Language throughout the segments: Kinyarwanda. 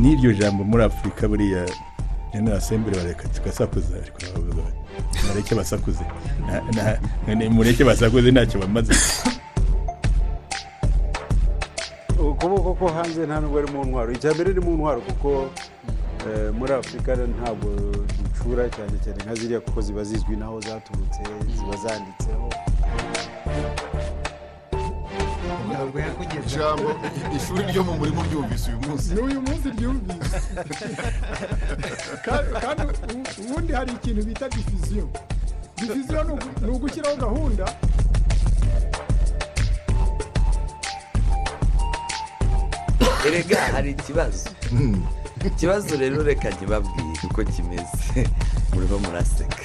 n'iryo jambo muri afurika buriya general assembly bareka tugasakuza mureke basakuze. Mureke basakuze ntacyo bamaze. Ukuboko ko hanze nta nubwo ari mu ntwaro. Icya mbere ni mu ntwaro kuko eh, muri afurika ntabwo ducura cyane cyane nka ziriya kuko ziba zizwi n'aho zaturutse ziba zanditseho. Ijambo. Ishuri ryo mu murimo ryumvise uyu munsi. N'uyu munsi ryumvise Ka- kandi ubundi hari ikintu bita difiziyo difiziyo ni ugu- ni ugushyiraho gahunda. Erega hari ikibazo. Ikibazo rero reka ntibabwire uko kimeze. Muriho muraseka.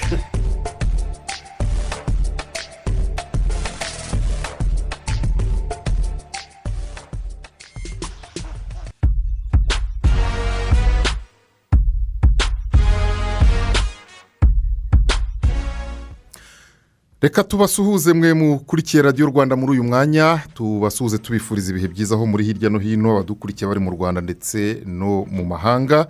Reka tubasuhuze mwe mukurikiye radiyo rwanda muri uyu mwanya. Tubasuhuze tubifuriza ibihe byiza aho muri hirya no hino abadukurikiye bari mu rwanda ndetse no mu mahanga.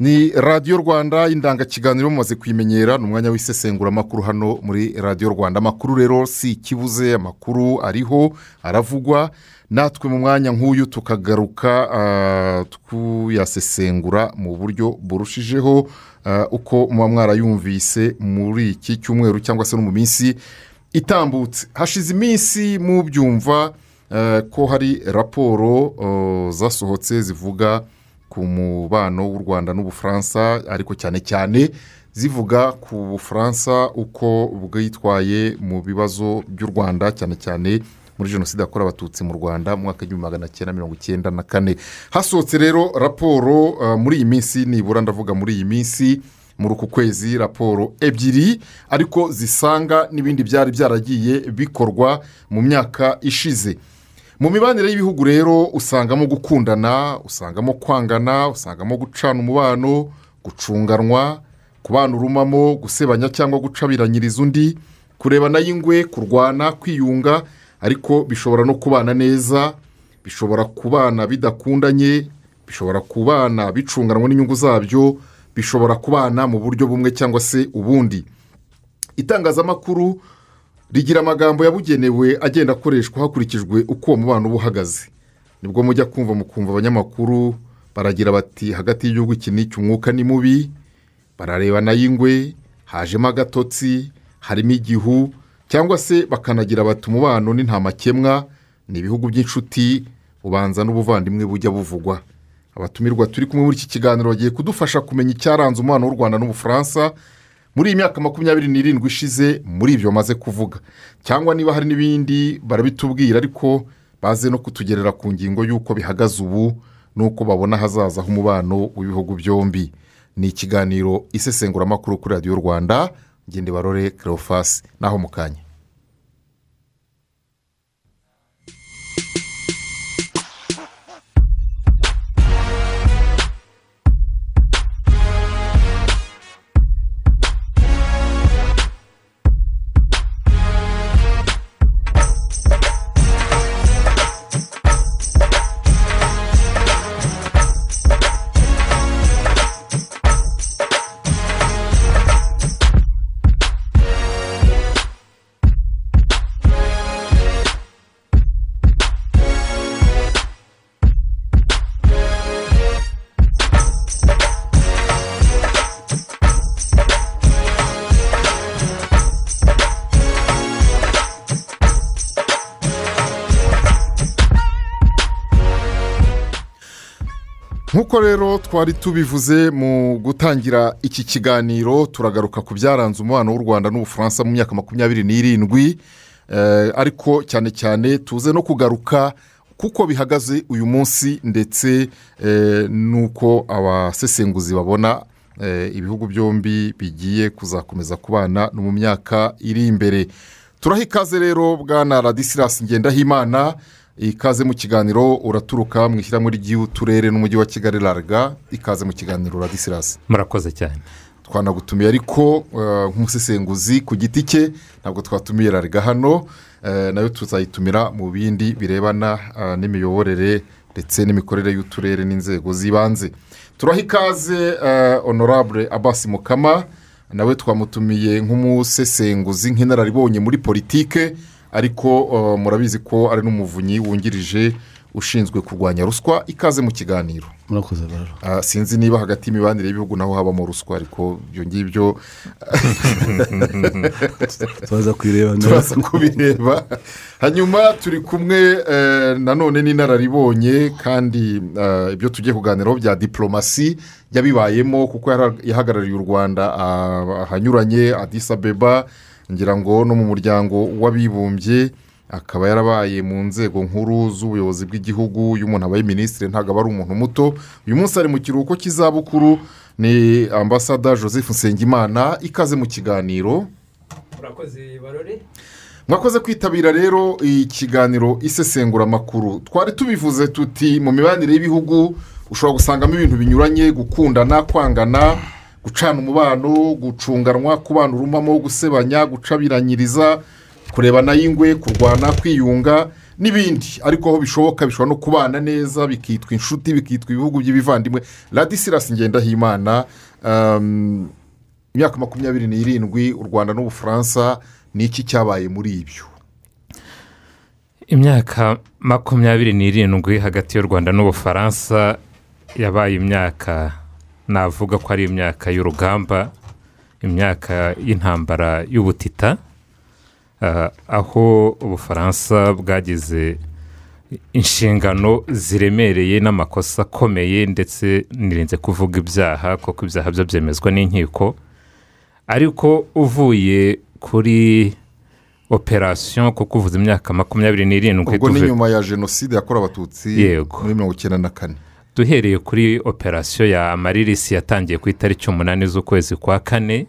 Ni radiyo rwanda indangakiganiro mumaze kuyimenyera ni umwanya w'isesenguramakuru hano muri radiyo rwanda. Amakuru rero si ikibuze amakuru ariho aravugwa. Natwe mu mwanya nk'uyu tukagaruka ah, tuyasesengura mu buryo burushijeho. Uko muba mwarayumvise muri iki cyumweru cyangwa se no mu minsi itambutse. Hashize iminsi mubyumva eh, ko hari raporo oh, zasohotse zivuga ku mubano w'u rwanda n'ubufaransa ariko cyane cyane zivuga ku bufaransa uko bwitwaye mu bibazo by'u rwanda cyane cyane muri jenoside yakorewe abatutsi mu rwanda mu mwaka w'igihumbi magana cyenda mirongo icyenda na kane. Hasohotse rero raporo uh, muri iyi minsi nibura ndavuga muri iyi minsi muri uku kwezi raporo ebyiri ariko zisanga n'ibindi byari byaragiye bikorwa mu myaka ishize. Mu mibanire y'ibihugu rero usangamo gukundana usangamo kwangana usangamo gucana umubano gucunganwa kubana urumamo gusebanya cyangwa gucabiranyiriza undi kurebana y'ingwe kurwana kwiyunga ariko bishobora no kubana neza bishobora kubana bidakundanye bishobora kubana bicunganwa n'inyungu zabyo bishobora kubana mu buryo bumwe cyangwa se ubundi. Itangazamakuru rigira amagambo yabugenewe agenda akoreshwa hakurikijwe uko uwo mubano uba uhagaze. Nibwo mujya kumva mukumva abanyamakuru baragira bati hagati y'igihugu iki n'iki umwuka ni mubi? Bararebana y'ingwe hajemo agatotsi harimo igihu cyangwa se bakanagira bati umubano ni nta makemwa ni ibihugu by'inshuti ubanza n'ubuvandimwe bujya buvugwa. Abatumirwa turi kumwe muri iki kiganiro bagiye kudufasha kumenya icyaranze umubano w'u rwanda n'ubufaransa muri iyi myaka makumyabiri n'irindwi ishize muri ibyo bamaze kuvuga. Cyangwa niba hari n'ibindi barabitubwira ariko baze no kutugerera ku ngingo y'uko bihagaze ubu n'uko babona hazaza h'umubano w'ibihugu byombi. Ni ikiganiro isesenguramakuru kuri radiyo rwanda. Ngende barore kerofasi naho mu twari tubivuze mu gutangira iki kiganiro turagaruka ku byaranze umubano w'u rwanda n'ubufaransa mu myaka makumyabiri n'irindwi. Eh, ariko cyane cyane tuze no kugaruka kuko bihagaze uyu munsi ndetse eh, n'uko abasesenguzi babona eh, ibihugu byombi bigiye kuzakomeza kubana no mu myaka iri imbere. Turaha ikaze rero bwana radisirasi ngendahimana ikaze mu kiganiro uraturuka mu ishyirahamwe ry'uturere n'umujyi wa kigali larga. Ikaze mu kiganiro radisirasi murakoze cyane. Twanagutumiye ariko eh, nk'umusesenguzi ku giti cye ntabwo twatumiye larga hano. Eh, na yo tuzayitumira mu bindi birebana eh, n'imiyoborere ndetse n'imikorere y'uturere n'inzego z'ibanze. Turaha ikaze honorable abasi mukama. Nawe twamutumiye nk'umusesenguzi nk'inararibonye muri politike. Ariko eh, murabizi ko ari n'umuvunyi wungirije ushinzwe kurwanya ruswa ikaze mu kiganiro. Murakoze rero Ah, sinzi niba hagati y'imibanire y'ibihugu naho habamo ruswa ariko ibyo ngibyo turaza kuyireba turaza kubireba. Hanyuma turi kumwe eh, nanone n'inararibonye kandi ibyo tugiye kuganiraho bya diporomasi yabibayemo kuko yahagarariye u rwanda ah, ahanyuranye adisa abeba ngira ngo no mu muryango w'abibumbye akaba yarabaye mu nzego nkuru z'ubuyobozi bw'igihugu iyo umuntu abaye minisitiri ntabwo aba ari umuntu muto. Uyu munsi ari mu kiruhuko cy'izabukuru ni ambasada joseph nsengimana ikaze mu kiganiro. Murakoze barore. Mwakoze kwitabira rero ikiganiro isesenguramakuru twari tubivuze tuti mu mibanire y'ibihugu ushobora gusangamo ibintu binyuranye gukundana kwangana gucana umubano gucunganwa kubana urumamo gusebanya gucabiranyiriza kurebana y'ingwe kurwana kwiyunga n'ibindi. Ariko aho bishoboka bishobora no kubana neza bikitwa inshuti bikitwa ibihugu by'ibivandimwe. Radisirasi ngendahimana um, imyaka makumyabiri n'irindwi u rwanda n'ubufaransa ni iki cyabaye muri ibyo? Imyaka makumyabiri n'irindwi hagati y'u rwanda n'ubufaransa yabaye imyaka navuga ko ari imyaka y'urugamba imyaka y'intambara y'ubutita ah, aho ubufaransa bwagize inshingano ziremereye n'amakosa akomeye ndetse nirinze kuvuga ibyaha kuko ibyaha byo byemezwa n'inkiko ariko uvuye kuri operasiyo kuko uvuze imyaka makumyabiri n'irindwi ubwo ni nyuma ya jenoside yakorewe abatutsi muri mirongo icyenda na kane. Duhereye kuri operasiyo ya amaririsi yatangiye ku itariki umunani z'ukwezi kwa kane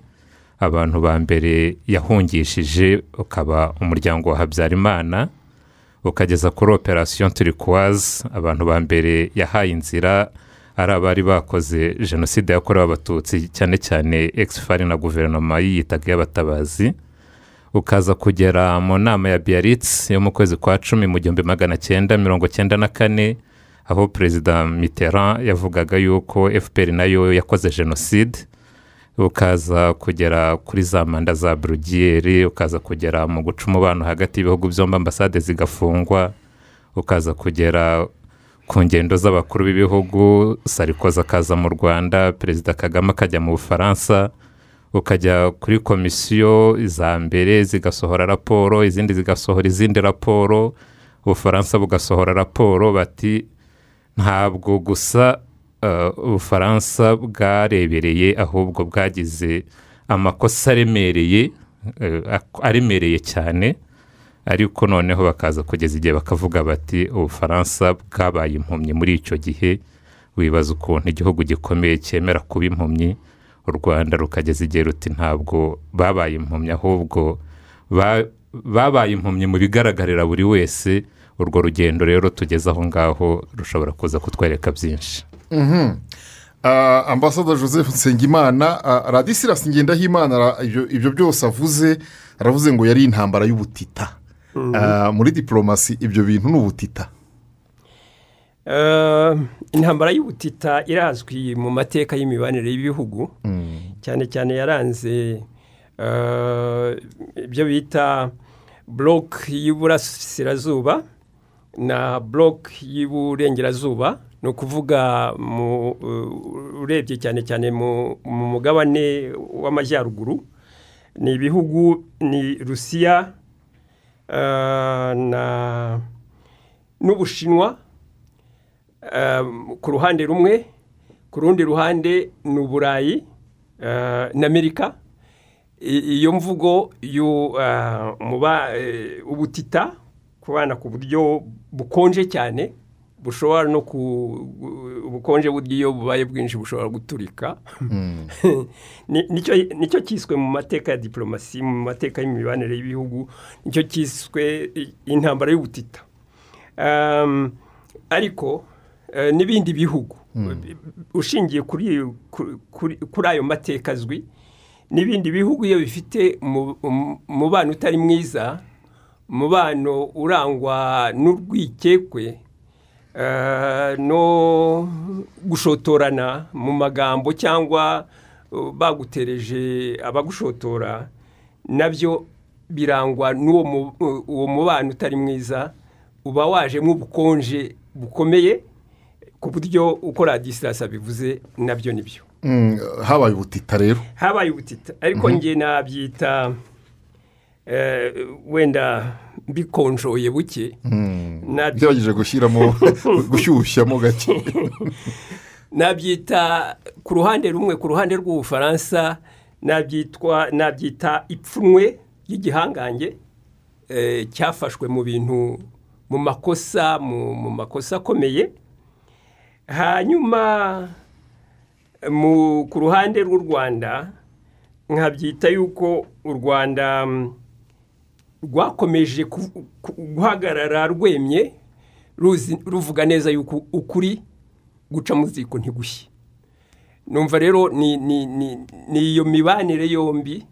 abantu ba mbere yahungishije ukaba umuryango wa habyarimana ukageza kuri operasiyo turikuwazi abantu ba mbere yahaye inzira ari abari bakoze jenoside yakorewe abatutsi cyane cyane ekisifari na guverinoma yiyitaga iy'abatabazi. Ukaza kugera mu nama ya biyaritsi yo mu kwezi kwa cumi mu gihumbi magana cyenda mirongo cyenda na kane aho perezida mitterrand yavugaga yuko fpr na yo yakoze jenoside ukaza kugera kuri za manda za burugiyeri ukaza kugera mu guca umubano hagati y'ibihugu byombi ambasade zigafungwa ukaza kugera ku ngendo z'abakuru b'ibihugu sarikoza akaza mu rwanda perezida kagame akajya mu bufaransa ukajya kuri komisiyo za mbere zigasohora raporo izindi zigasohora izindi raporo ubufaransa bugasohora raporo bati ntabwo gusa eh, ubufaransa bwarebereye ahubwo bwagize amakosa aremereye eh, aremereye cyane ariko noneho bakaza kugeza igihe bakavuga bati ubufaransa bwabaye impumyi muri icyo gihe. Wibaza ukuntu igihugu gikomeye cyemera kuba impumyi u rwanda rukageza igihe ruti ntabwo babaye impumyi ahubwo ba- babaye impumyi mu bigaragarira buri wese urwo rugendo rero tugeze aho ngaho rushobora kuza kutwereka byinshi. Ah, ambasada joseph nsengimana ah, radisirasi ngendahimana ibyo- ibyo byose avuze aravuze ngo yari intambara y'ubutita. Ah, muri diporomasi ibyo bintu ni ubutita Eh, intambara y'ubutita irazwi mu mateka y'imibanire y'ibihugu. Cyane cyane yaranze eh, ibyo bita buroke y'uburasirazuba. Na buroke y'uburengerazuba ni ukuvuga mu, eh, urebye cyane cyane mu mu mugabane w'amajyaruguru ni ibihugu ni rusiya na n'ubushinwa eh, ku ruhande rumwe ku rundi ruhande ni uburayi n'amerika I- iyo mvugo y'u- eh, muba eh, ubutita kubana ku buryo bukonje cyane bushobora no ku ubukonje burya iyo bubaye bwinshi bushobora guturika. Ni- ni cyo cyiswe mu mateka ya diporomasi mu mateka y'imibanire y'ibihugu ni cyo cyiswe intambara y'ubutita. Um, ariko eh, n'ibindi bihugu ushingiye kuri ayo mateka azwi n'ibindi bihugu iyo bifite umu- umu- umubano utari mwiza umubano urangwa n'urwikekwe eh, no gushotorana mu magambo cyangwa uh, bagutereje abagushotora na byo birangwa n'uwo uwo mubano utari mwiza uba wajemo ubukonje bukomeye ku buryo uko radisilasi abivuze na byo ni byo. Mm, habaye ubutita rero. Habaye ubutita. Ariko njye nabyita eh, wenda mbikonjoye buke. Nabyi- ugerageje gushyiramo gushyushyamo gake. Nabyita ku ruhande rumwe ku ruhande rw'ubufaransa nabyitwa nabyita ipfunwe ry'igihangange eh, cyafashwe mu bintu mu makosa mu makosa akomeye. Hanyuma mu ku ruhande rw'u rwanda nkabyita yuko u rwanda mm, rwakomeje guhagarara rwemye ruvuga neza yuko ukuri guca mu ziko ntigushye. Numva rero ni ni- ni- ni iyo mibanire yombi.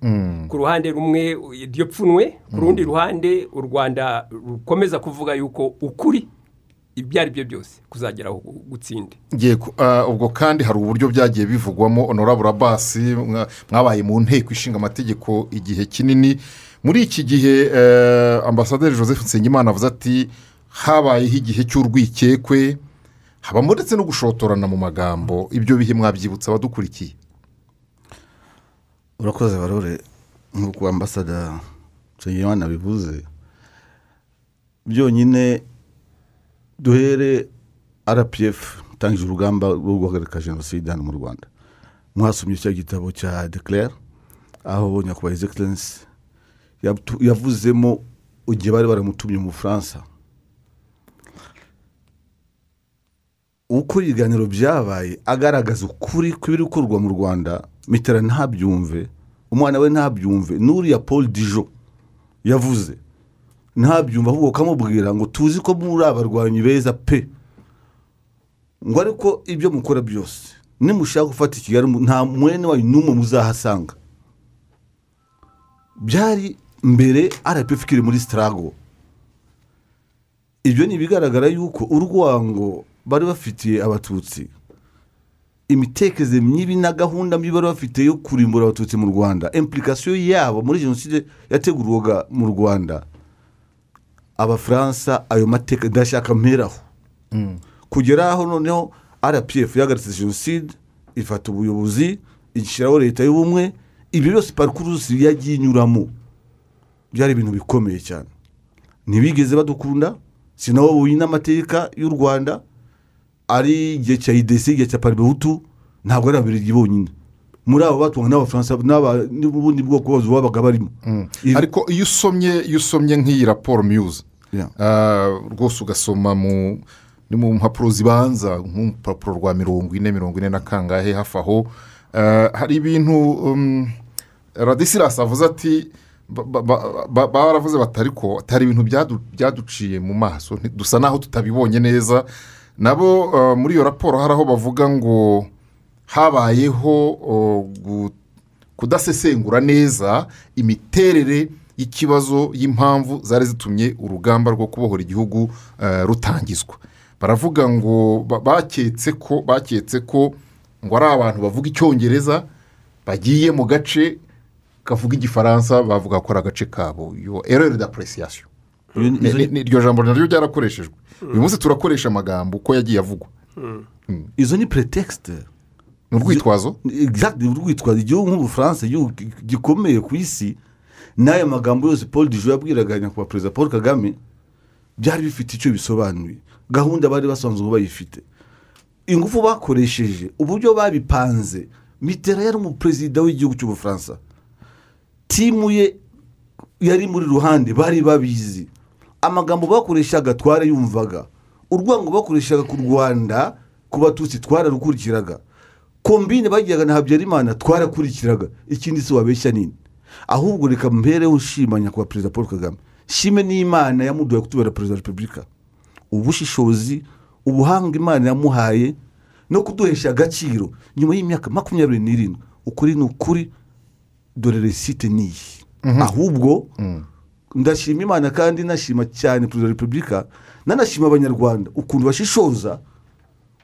Ku ruhande rumwe iryo pfunwe ku rundi ruhande u rwanda rukomeza kuvuga yuko ukuri ibyo ari byo byose kuzageraho gu- gutsinde. Ku- ah, ubwo kandi hari uburyo byagiye bivugwamo honorable abasi mwa- mwabaye mu nteko ishinga amategeko igihe kinini. Muri iki gihe eh, ambasaderi joseph nsengimana avuze ati habayeho igihe cy'urwikekwe habamo ndetse no gushotorana mu magambo. Ibyo bihe mwabyibutsa abadukurikiye. Urakoze barore. Nk'uko ambasada nsengimana bivuze byonyine duhere rpf itangije urugamba rwo guhagarika jenoside hano mu rwanda. Mwasomye cya gitabo cya declare aho nyakubahwa ezekirensi yavuzemo igihe bari baramutumye mu bufaransa. Uko ibiganiro byabaye agaragaza ukuri kw'ibiri gukorwa mu rwanda mitera ntabyumve umwana we ntabyumve n'uriya paul dijo yavuze. Ntabyumve ahubwo ukamubwira ngo tuzi ko muri abarwanyi beza pe. Ngo ariko ibyo mukora byose nimushaka gufata kigali nta mwene wayo n'umwe muzahasanga. Byari mbere rpf ikiri muri sitarago ibyo ni ibigaragara yuko urwango bari bafitiye abatutsi imitekerereze mibi na gahunda mbi bari bafite yo kurimbura abatutsi mu rwanda impurikasiyo yabo muri jenoside yategurwaga mu rwanda. Abafaransa ayo mateka ndashaka mperaho. Kugera aho noneho rpf yahagaritse jenoside ifata ubuyobozi igishyiraho leta y'ubumwe ibyo byose parikurusi yagiye inyuramo byari ibintu bikomeye cyane. Ntibigeze badukunda si nabo buye n'amateka y'u rwanda ari igihe cya idesi igihe cya paribehutu ntabwo ari ababirigi bonyine. Muri abo batunga n'abafaransa n'ubundi bwoko bose babaga barimo. Ibi- ariko iyo usomye iyo usomye nk'iyi raporo miyuzi Yeah. Rwose ugasoma mu mpapuro zibanza nk'urupapuro rwa mirongo ine mirongo ine na kangahe hafi aho. Ah, hari ibintu um, radisirasi avuze ati ba- ba- ba- ba- baravuze bati ariko hari ibintu byadu- byaduciye mu maso dusa naho tutabibonye neza. Nabo ah, muri iyo raporo hari aho bavuga ngo habayeho gu- kudasesengura neza imiterere y'ikibazo y'impamvu zari zitumye urugamba rwo kubohora igihugu eh, rutangizwa. Baravuga ngo ba- baketse ko baketse ko ngo ari abantu bavuga icyongereza bagiye mu gace kavuga igifaransa bavuga ko ari agace kabo. Yo ereri d'apuresiyasiyo Iyo- Ni- izo- ni- ni- iryo jambo naryo ryarakoreshejwe. Uyu munsi turakoresha amagambo uko yagiye avugwa. Izo ni pretekisite ni urwitwazo. Exactly urwitwazo. Igihugu nk'ubufaransa igihugu gikomeye ku isi n'aya magambo yose paul dijo yabwiraga nyakubahwa perezida paul kagame byari bifite icyo bisobanuye. Gahunda bari basanzwe bayifite. Ingufu bakoresheje uburyo babipanze. Mitera yari umuperezida w'igihugu cy'ubufaransa. Timu ye yari muri ruhande bari babizi. Amagambo bakoreshaga twarayumvaga urwango bakoreshaga ku rwanda ku batutsi twararukurikiraga. Kombine bagiraga na habyarimana twarakurikiraga. Ikindi si wabeshya nini. Ahubwo reka mbereho nshima nyakubahwa perezida paul kagame. Shime n'imana yamuduhaye kutubera perezida wa repubulika. Ubushishozi ubuhanga imana yamuhaye no kuduhesha agaciro. Nyuma y'imyaka makumyabiri n'irindwi ukuri ni ukuri dore resite niyi. Ahubwo ndashima imana kandi nashima cyane perezida wa repubulika nanashima abanyarwanda. Ukuntu bashishoza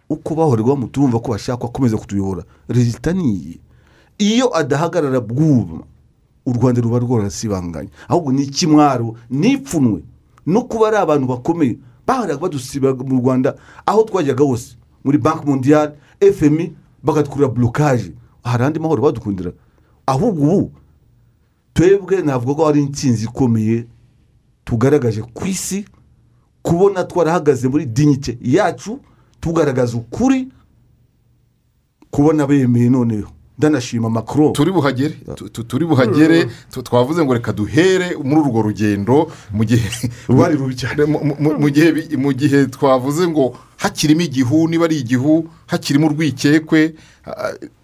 uko bahorerwa mutumva ko bashaka akomeza kutuyobora. Rezita ni iyi iyo adahagarara bwuma u rwanda ruba rwarasibanganye. Ahubwo ni ikimwaro n'ipfunwe no kuba ari abantu bakomeye. Baharaga badusiba mu rwanda aho twajyaga hose muri banki mondiyari fmi bakatwurira burokaje hari andi mahoro badukundira. Ahubwo ubu twebwe navuga ko ari intsinzi ikomeye tugaragaje ku isi kubona twarahagaze muri dignite yacu tugaragaza ukuri kubona bemeye noneho. Ndanashima macron. Turi buhagere tu- tu- turi buhagere twavuze ngo reka duhere muri urwo rugendo mu gihe Rwari rubi cyane. mu- gihe bi- mu gihe twavuze ngo hakirimo igihu niba ari igihu hakirimo urwikekwe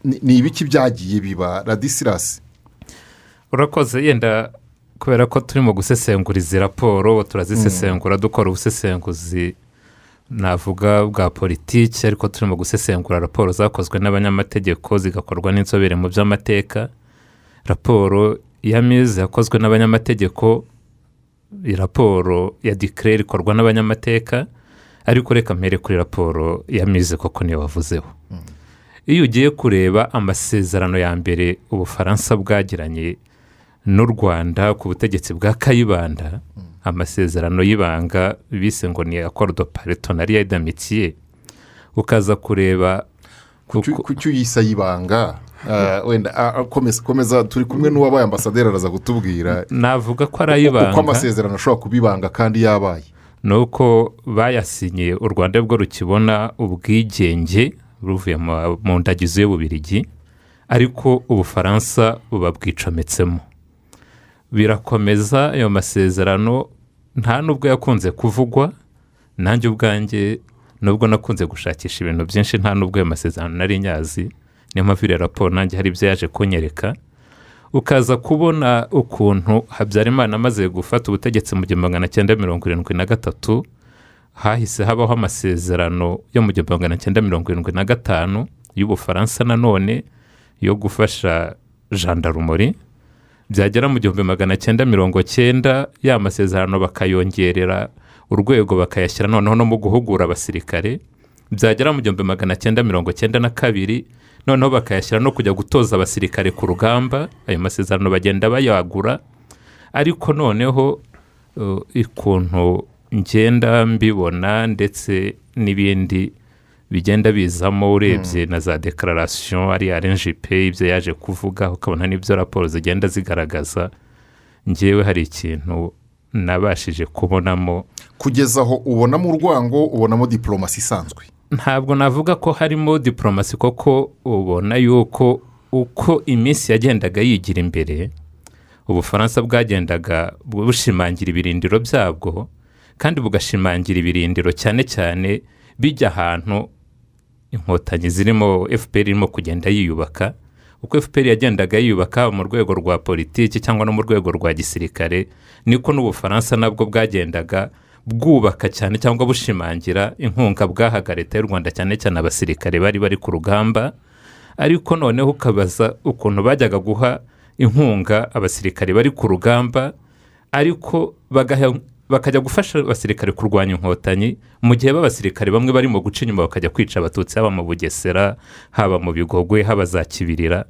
ni ibiki byagiye biba? Radisirasi urakoze yenda kubera ko turimo gusesengura izi raporo turazisesengura dukora ubusesenguzi navuga bwa politiki ariko turimo gusesengura raporo zakozwe n'abanyamategeko zigakorwa n'inzobere mu by'amateka. Raporo ya mize yakozwe n'abanyamategeko raporo ya dikirere ikorwa n'abanyamateka ariko reka mpere kuri raporo ya mize koko niyo wavuzeho. Iyo ugiye kureba amasezerano ya mbere ubufaransa bwagiranye n'u rwanda ku butegetsi bwa kayibanda amasezerano y'ibanga bise ngo ni akorodo paretonariya d'amitiye ukaza kureba kuko- ku cyo uyisa y'ibanga ah, wenda ah, ah, komeza turi kumwe n'uwabaye ambasaderi araza kutubwira. Navuga ko ari ay'ibanga. Amasezerano ashobora kuba ibanga kandi yabaye? Ni uko bayasinye u rwanda bwo rukibona ubwigenge buvuye mu- mu ndagizo y'ububirigi ariko ubufaransa buba bwicometsemo birakomeza ayo masezerano nta n'ubwo yakunze kuvugwa nanjye ubwanjye nubwo nakunze gushakisha ibintu byinshi nta n'ubwo ayo masezerano nari nyazi. Niyo mpamvu iriya raporo nanjye hari ibyo yaje kunyereka. Ukaza kubona ukuntu habyarimana amaze gufata ubutegetsi mu gihumbi magana cyenda mirongo irindwi na gatatu hahise habaho amasezerano yo mu gihumbi magana cyenda mirongo irindwi na gatanu y'ubufaransa nanone yo gufasha jandarumori byagera mu gihumbi magana cyenda mirongo cyenda ya masezerano bakayongerera urwego bakayashyira noneho no mu guhugura abasirikare byagera mu gihumbi magana cyenda mirongo cyenda na kabiri noneho bakayashyira no kujya gutoza abasirikare ku rugamba ayo masezerano bagenda bayagura ariko noneho uh, ukuntu ngenda mbibona ndetse n'ibindi bigenda bizamo urebye na za dekararasiyo ari arenjipe ibyo yaje kuvuga ukabona n'ibyo raporo zigenda zigaragaza. Ngewe hari ikintu nabashije kubonamo. Kugeza aho ubonamo urwango ubonamo diporomasi isanzwe. Ntabwo navuga ko harimo diporomasi koko ubona yuko uko iminsi yagendaga yigira imbere ubufaransa bwagendaga bushimangira ibirindiro byabwo kandi bugashimangira ibirindiro cyane cyane bijya ahantu inkotanyi zirimo fpr irimo kugenda yiyubaka. Uko fpr yagendaga yiyubaka mu rwego rwa politiki cyangwa no mu rwego rwa gisirikare niko n'ubufaransa nabwo bwagendaga bwubaka cyane cyangwa bushimangira inkunga bwahaga leta y'u rwanda cyane cyane abasirikare bari bari ku rugamba. Ariko noneho ukabaza ukuntu bajyaga guha inkunga abasirikare bari ku rugamba ariko bagaha- bakajya gufasha abasirikare kurwanya inkotanyi mu gihe b'abasirikare bamwe barimo guca inyuma bakajya kwica abatutsi haba mu bugesera haba mu bigogwe haba za kibirira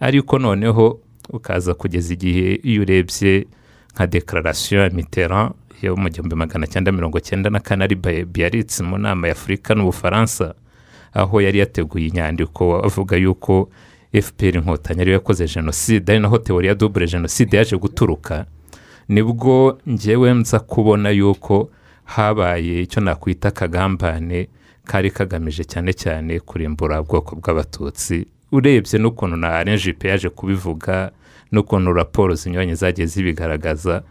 ariko noneho ukaza kugeza igihe iyo urebye nka dekararasiyo ya mitera yo mu gihumbi magana cyenda mirongo cyenda na kane ari biyaritsi mu nama ya afurika n'ubufaransa aho yari yateguye inyandiko avuga yuko fpr inkotanyi ariyo yakoze jenoside ari naho teori ya dubure jenoside yaje guturuka. Ni bwo ngewe nza kubona yuko habaye icyo nakwita akagambane kari kagamije cyane cyane kurimbura ubwoko bw'abatutsi. Urebye n'ukuntu na arenjipe yaje kubivuga n'ukuntu raporo zinyuranye zagiye zibigaragaza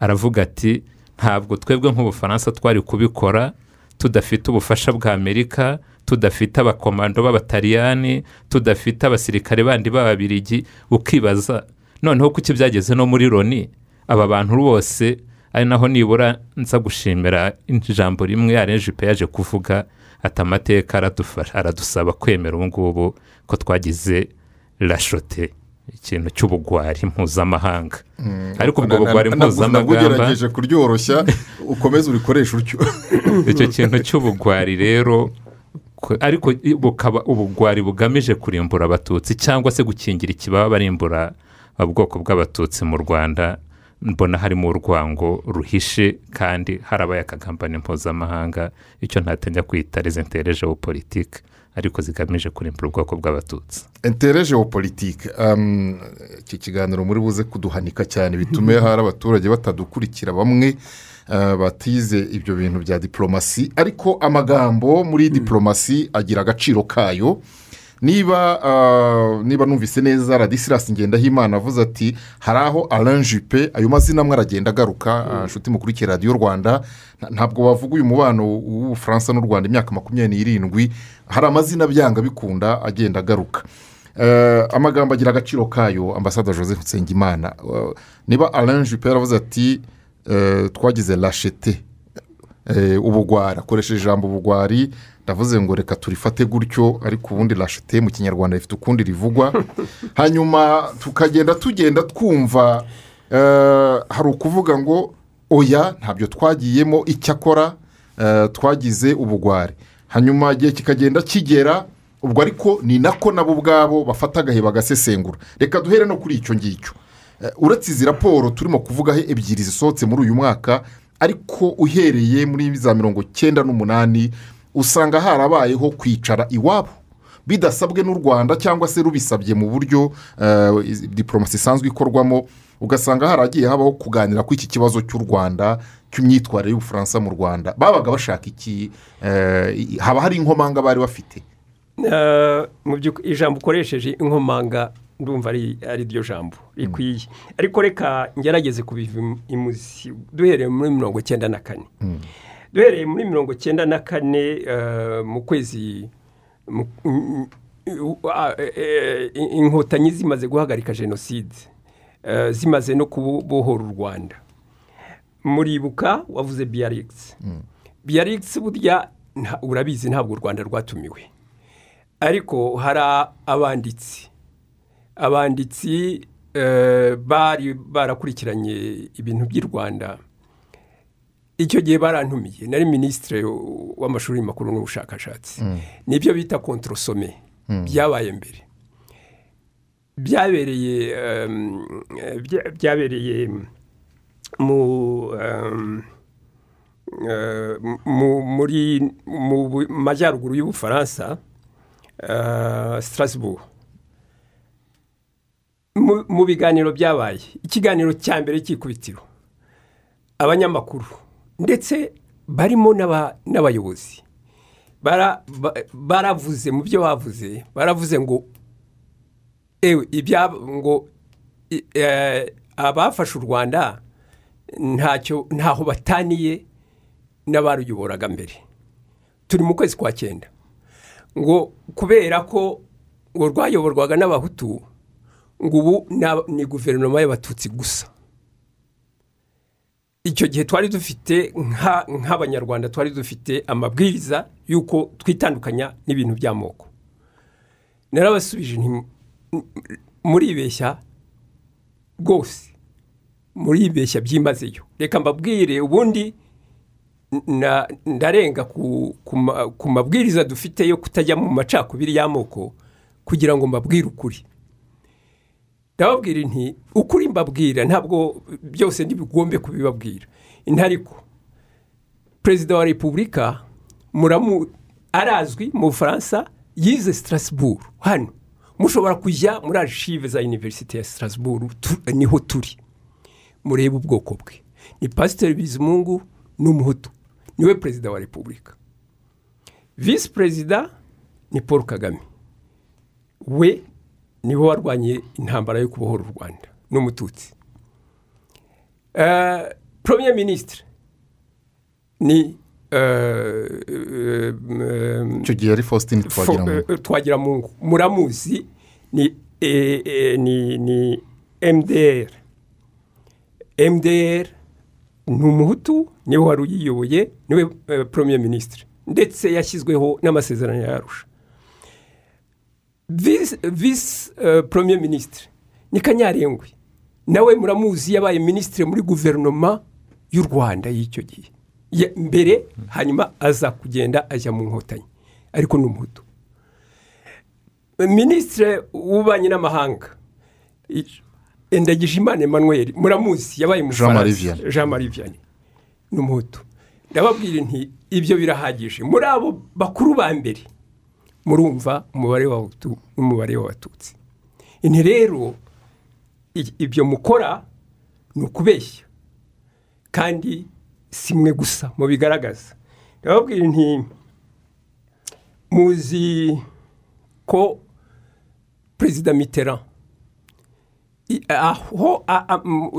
aravuga ati ntabwo twebwe nk'ubufaransa twari kubikora tudafite ubufasha bwa amerika tudafite abakomando b'abataliyani tudafite abasirikare bandi b'ababirigi ukibaza noneho kuki byageze no muri loni? Aba bantu bose ari naho nibura nza gushimira ijambo rimwe arenjipe yaje kuvuga ati amateka aradusaba kwemera ubu ngubu ko twagize rashote ikintu cy'ubugwari mpuzamahanga. Ariko ubwo bugwari mpuzamahanga kuryoroshya ukomeze urikoreshe utyo. Icyo kintu cy'ubugwari rero ko- ariko bukaba ubugwari bugamije kurimbura abatutsi cyangwa se gukingira ikibaba barimbura ubwoko bw'abatutsi mu rwanda mbona harimo urwango ruhishe kandi harabaye akagambane mpuzamahanga icyo ntatenya kwita rezentere politike ariko zigamije kurimbura ubwoko bw'abatutsi. Intere geopolitike um, iki kiganiro muri buze kuduhanika cyane bitume hari abaturage batadukurikira bamwe uh, batize ibyo bintu bya diporomasi ariko amagambo muri diporomasi agira agaciro kayo. Niba uh, niba numvise neza radisirasi ngendahimana avuze ati hari aho aranjipe ayo mazina amwe aragenda agaruka uh, nshuti mukurikiye radiyo rwanda. Nta- ntabwo wavuga uyu mubano w'ubufaransa n'u rwanda imyaka makumyabiri n'irindwi hari amazina byanga bikunda agenda agaruka. Eh, amagambo agira agaciro kayo ambasada joseph nsengimana. Niba alain juppe yaravuze ati twagize rashete ubugwari akoresheje ijambo ubugwari ndavuze ngo reka turifate gutyo ariko ubundi rashete mu kinyarwanda rifite ukundi rivugwa. Hanyuma tukagenda tugenda twumva eh, hari ukuvuga ngo oya ntabyo twagiyemo icyakora eh, twagize ubugwari. Hanyuma igihe kikagenda kigera ubwo ariko ni nako nabo ubwabo bafata agahe bagasesengura reka duhere no kuri icyo ngicyo. Eh, uretse izi raporo turimo kuvugaho ebyiri zisohotse muri uyu mwaka ariko uhereye muri za mirongo cyenda n'umunani usanga harabayeho kwicara iwabo. Bidasabwe n'u rwanda cyangwa se rubisabye mu buryo eh, diporomasi isanzwe ikorwamo ugasanga haragiye habaho kuganira ku iki kibazo cy'u rwanda cy'imyitwarire y'ubufaransa mu rwanda. Babaga bashaka iki eh, haba hari inkomanga bari bafite? Eh, ijambo ukoresheje inkomanga ndumva ari ryo jambo rikwiye. Ariko reka ngerageze kubiva im- imuzi duhereye muri mirongo cyenda na kane. Duhereye muri mirongo cyenda na kane eh, mu kwezi eh, eh, inkotanyi zimaze guhagarika jenoside eh, zimaze no kubohora u rwanda. Muribuka wavuze biyarigisi biyarigisi burya nta- urabizi ntabwo u rwanda rwatumiwe. Ariko hari abanditsi. Abanditsi eh, bari barakurikiranye ibintu by'i rwanda. Icyo gihe barantumiye. Nari minisitiri w'amashuri makuru n'ubushakashatsi. Nibyo bita kontorosome byabaye mbere. Byabereye byabereye mu muri mu majyaruguru y'ubufaransa eh, Strasbourg. Mu mu biganiro byabaye. Ikiganiro cya mbere cy'ikubitiro. Abanyamakuru. Ndetse barimo n'aba- n'abayobozi. Bara- ba- baravuze mu byo bavuze baravuze ngo ewe ngo eh, abafashe u rwanda ntacyo ntaho bataniye n'abaruyoboraga mbere. Turi mu kwezi kwa cyenda. Ngo kubera ko ngo rwayoborwaga n'abahutu ngo ubu ni guverinoma y'abatutsi gusa. Icyo gihe twari dufite nka- nk'abanyarwanda twari dufite amabwiriza y'uko twitandukanya n'ibintu by'amoko. Narabasubije nti "M- m- muribeshya rwose muribeshya byimazeyo reka mbabwire ubundi ndarenga ku mabwiriza dufite yo kutajya mu macakubiri y'amoko kugira ngo mbabwire ukuri. Ndababwira nti ukuri mbabwira ntabwo byose ntibigombe kubibabwira. Intariko perezida wa repubulika muramu arazwi mu bufaransa yize Strasbourg. Hano mushobora kujya muri arishive za univerisite ya Strasbourg ni ho turi. Murebe ubwoko bwe. Ni pasiteri bizimungu ni umuhutu ni we perezida wa repubulika. Visi perezida ni paul kagame. We ni we warwanye intambara yo kubohora u rwanda n'umututsi premier minisitiri ni eh, eh, eh, icyo gihe yari faustin twagiramungu. muramuzi ni ni ni mdr mdr ni umuhutu ni we wari uyiyoboye ni we premier minisitiri ndetse yashyizweho n'amasezerano ya arusha. Visi eh, premier minisitiri ni kanyarengwe nawe muramuzi yabaye minisitiri muri guverinoma y'u rwanda y'icyo gihe. Mbere hanyuma aza kugenda ajya mu nkotanyi. Ariko ni umuhutu. Minisitiri w'ububanyi n'amahanga Ndagijimana Emmanuel muramuzi yabaye. Vianney. Jean Marie Vianney. Ni umuhutu. Ndababwira nti ibyo birahagije. Muri abo bakuru ba mbere murumva umubare w'abahutu n'umubare w'abatutsi nti rero ibyo mukora ni ukubeshya. Kandi si mwe gusa mubigaragaza. Ndababwira nti muzi ko perezida mitterrand i- aho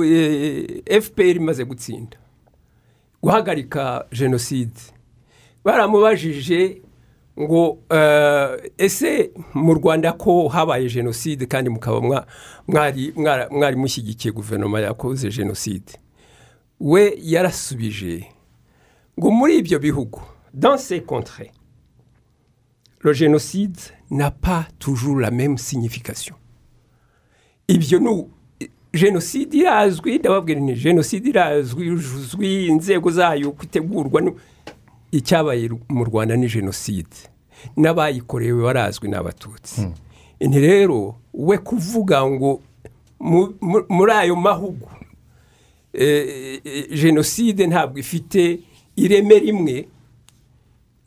e, fpr imaze gutsinda guhagarika jenoside baramubajije ngo eh, ese mu rwanda ko habaye jenoside kandi mukaba mwa- mwari mushyigikiye guverinoma yakoze jenoside we yarasubije ngo muri ibyo bihugu dans ces contrées le génocide n'a pas toujours la même signification. Ibyo ni jenoside irazwi ndababwira ni jenoside irazwi yujuzwi inzego zayo ni- icyabaye mu rwanda ni jenoside. N'abayikorewe barazwi ni abatutsi ni rero we kuvuga ngo mu- mu- muri ayo mahugu eh, eh, jenoside ntabwo ifite ireme rimwe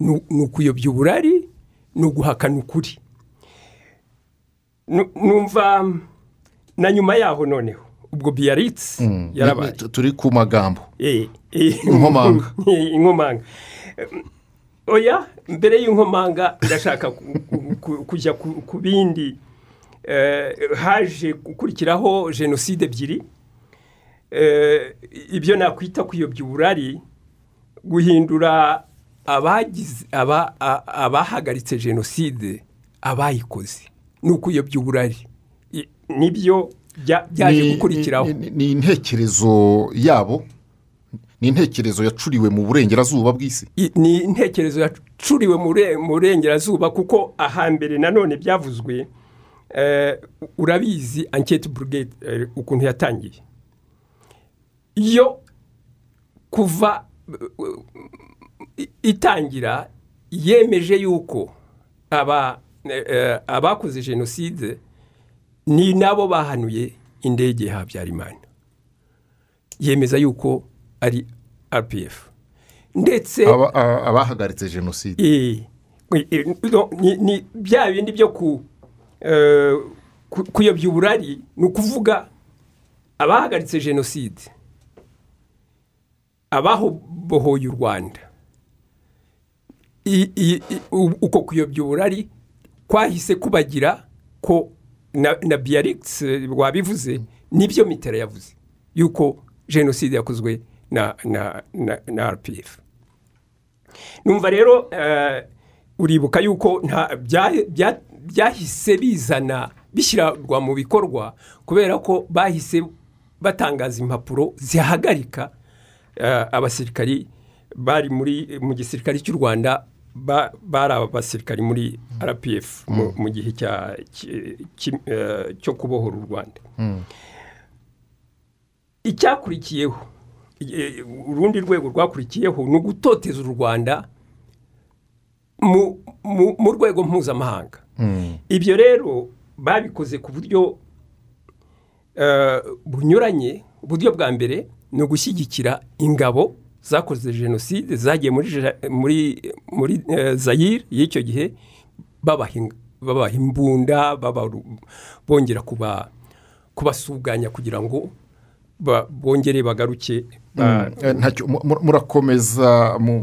ni ukuyobya uburari ni uguhakana ukuri. Nu- numva na nyuma yaho noneho ubwo biyaritsi yarabaye. Tu- turi ku magambo. Eh, eh, Inkomanga. oya mbere y'inkomanga ndashaka ku- ku- ku- kujya ku bindi Eh, haje gukurikiraho jenoside ebyiri Eh, ibyo nakwita kuyobya uburari guhindura abahagaritse jenoside abayikoze. Ni ukuyobya uburari. Nibyo bya- byaje gukurikiraho. ni intekerezo yabo. Ni intekerezo yacuriwe mu burengerazuba bw'isi. Ni intekerezo yacuriwe mu re- mu burengerazuba kuko ahambere nanone byavuzwe eh, urabizi anketi burugede eh, ukuntu yatangiye. Iyo kuva eh, itangira yemeje yuko aba abakoze jenoside ni nabo bahanuye indege ya habyarimana. Yemeza yuko ari rpf ndetse abahagaritse jenoside. No, ni ni bya bindi byo ku ku- kuyobya uburari ni ukuvuga abahagaritse jenoside ababohoye u rwanda. Uko kuyobya uburari kwahise kubagira ko na, biarix wabivuze ni byo mitera yavuze yuko jenoside yakozwe na, na, na, na rpf numva rero eh, uribuka yuko nta bya- bya- byahise bizana bishyirwa mu bikorwa kubera ko bahise batangaza impapuro zihagarika eh, abasirikari bari muri mu gisirikare cy'u rwanda ba- bari abasirikari muri rpf mu- mu gihe eh, cyo kubohora u rwanda. Icyakurikiyeho eh, urundi rwego rwakurikiyeho ni ugutoteza u rwanda mu- rwego mpuzamahanga. Ibyo rero babikoze ku buryo eh, bunyuranye. Uburyo bwa mbere ni ugushyigikira ingabo zakoze jenoside zagiye muri muri eh, zayire y'icyo gihe babaha imbunda bongera kuba kubasuganya kugira ngo bongere bagaruke Eh, ntacyo mu- mu- murakomeza mu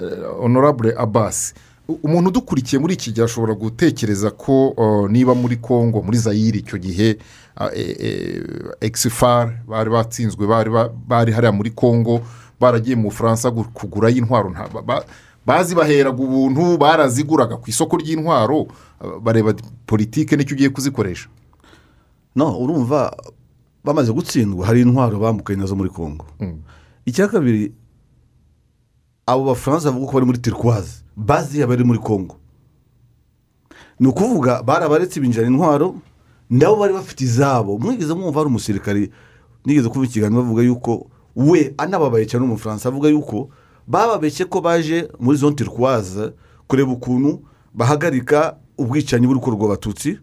eh, honorable abasi umuntu udukurikiye muri iki gihe ashobora gutekereza ko uh, niba muri congo muri zayire icyo gihe exifar bari batsinzwe bari ba- bari hariya muri congo baragiye mu bufaransa gu- kugurayo intwaro bazibaheraga ubuntu baraziguraga ku isoko ry'intwaro uh, bareba politike ni cyo ugiye kuzikoresha. No urumva bamaze gutsindwa hari intwaro bambukanye na zo muri congo. Icya kabiri abo bafaransa bavuga ko bari muri turikwazi baziye bari muri congo. Ni ukuvuga barabaretse binjira intwaro nabo bari bafite izabo. Mwigeze mwumva hari umusirikare nigeze kuba ikiganiro bavuga yuko we anababaye cyane umufaransa avuga yuko bababeshye ko baje muri zone turquoise kureba ukuntu bahagarika ubwicanyi buri gukorwa abatutsi.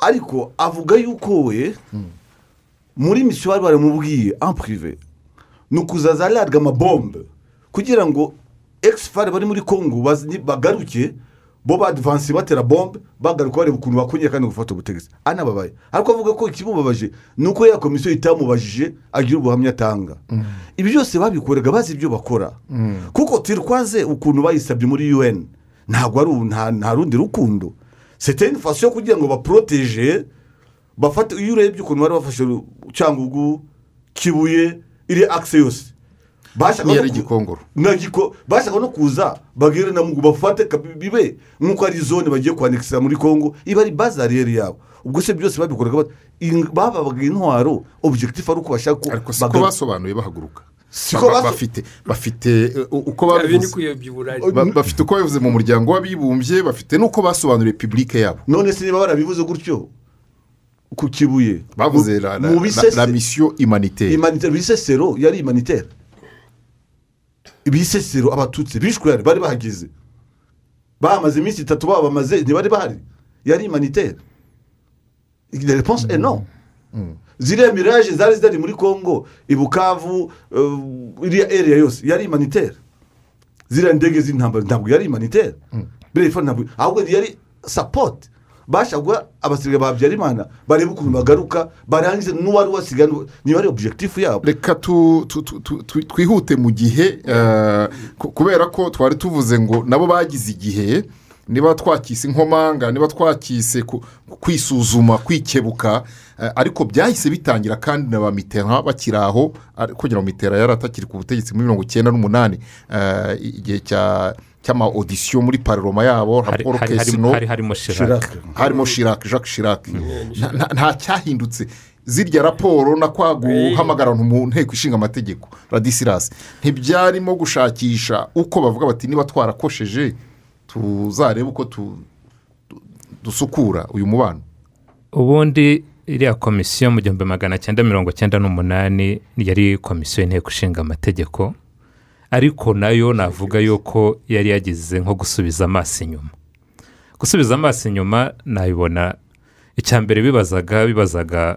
Ariko avuga yuko we muri misiyo bari baramubwiye en prive ni ukuzaza alarga amabombe kugira ngo ekisifari bari muri bazi- bagaruke bo badivansi batera bombe bagaruka bareba ukuntu bakongera kandi gufata ubutegetsi. Anababaye ariko avuga ko ikimubabaje ni uko ya komisiyo itamubajije agira ubuhamya atanga. Ibi byose babikoraga bazi ibyo bakora. Kuko turikwaze ukuntu bayisabye muri un. Ntabwo ari nta rundi rukundo. Sete une façon yo kugira ngo baporoteje bafate iyo urebye ukuntu bari bafashe cyangugu kibuye iri akise yose. Bashaka no kuza bagere na mugu bafate bibe nk'uko ari zone bagiye kwandikisha muri congo iba ari bazariyeri yabo. Ubwo se byose babikoraga bababaga intwaro objectif ari uko bashaka ko ariko siko bagaruka. basobanuye bahaguruka. Bafite bafite uh, uko babivuze. Bafite uko babivuze mu muryango w'abibumbye bafite n'uko basobanuriye publike yabo. None se niba barabivuze gutyo ku kibuye. Bavuze la, la, mu la, bisese- la mission humanitaire. Humanitaire, bisesero yari humanitaire. Ibisesero abatutsi bishwe bari bahageze. Bamaze iminsi itatu babamaze ntibari bahari. Yari humanitaire. La réponse est non. Ziriya miraje zari zari muri congo i bukavu uh, iriya area yose yari humanitaire. Ziriya ndege z'intambara ntabwo yari humanitaire. Biriya ifa ntabwo ahubwo yari support. Bashagwa abasirikare ba habyarimana bareba ukuntu bagaruka barangize n'uwari wasigaye niba ari objectif yabo. Reka twihute mu gihe eh, ku- kubera ko twari tuvuze ngo nabo bagize igihe niba twakise inkomanga niba twakise kwisuzuma kwikebuka eh, ariko byahise bitangira kandi na ba mitera bakiri aho kugira ngo mitera yari atakiri ku butegetsi muri mirongo icyenda n'umunani eh, igihe cya cy'ama odisiyo muri pararoma yabo hari, hari, kesino hari harimo Chirac. Jacques Chirac. Nta- nta- cyahindutse. Zirya raporo na kwa guhamagara abantu mu nteko ishinga amategeko. Radisirasi ntibyarimo gushakisha uko bavuga bati niba twarakosheje tuzarebe uko dusukura uyu mubano. Ubundi iriya komisiyo mu gihumbi magana cyenda mirongo cyenda n'umunani yari komisiyo y'inteko ishinga amategeko. Ariko na yo navuga yuko yari yagize nko gusubiza amaso inyuma. Gusubiza amaso inyuma nabibona icya mbere bibazaga bibazaga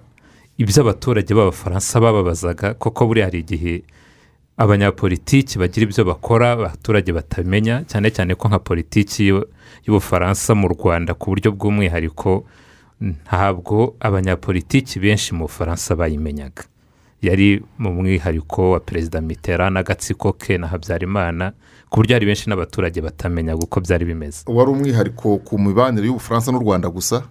ibyo abaturage b'abafaransa bababazaga koko buriya hari igihe abanyapolitiki bagira ibyo bakora abaturage batamenya cyane cyane ko nka politiki y'u- y'ubufaransa mu rwanda ku buryo bw'umwihariko ntabwo abanyapolitiki benshi mu bufaransa bayimenyaga. Yari mu mwihariko wa perezida mitera n'agatsiko ke na habyarimana ku buryo hari benshi n'abaturage batamenyaga uko byari bimeze. Wari umwihariko ku mibanire y'ubufaransa n'u rwanda gusa?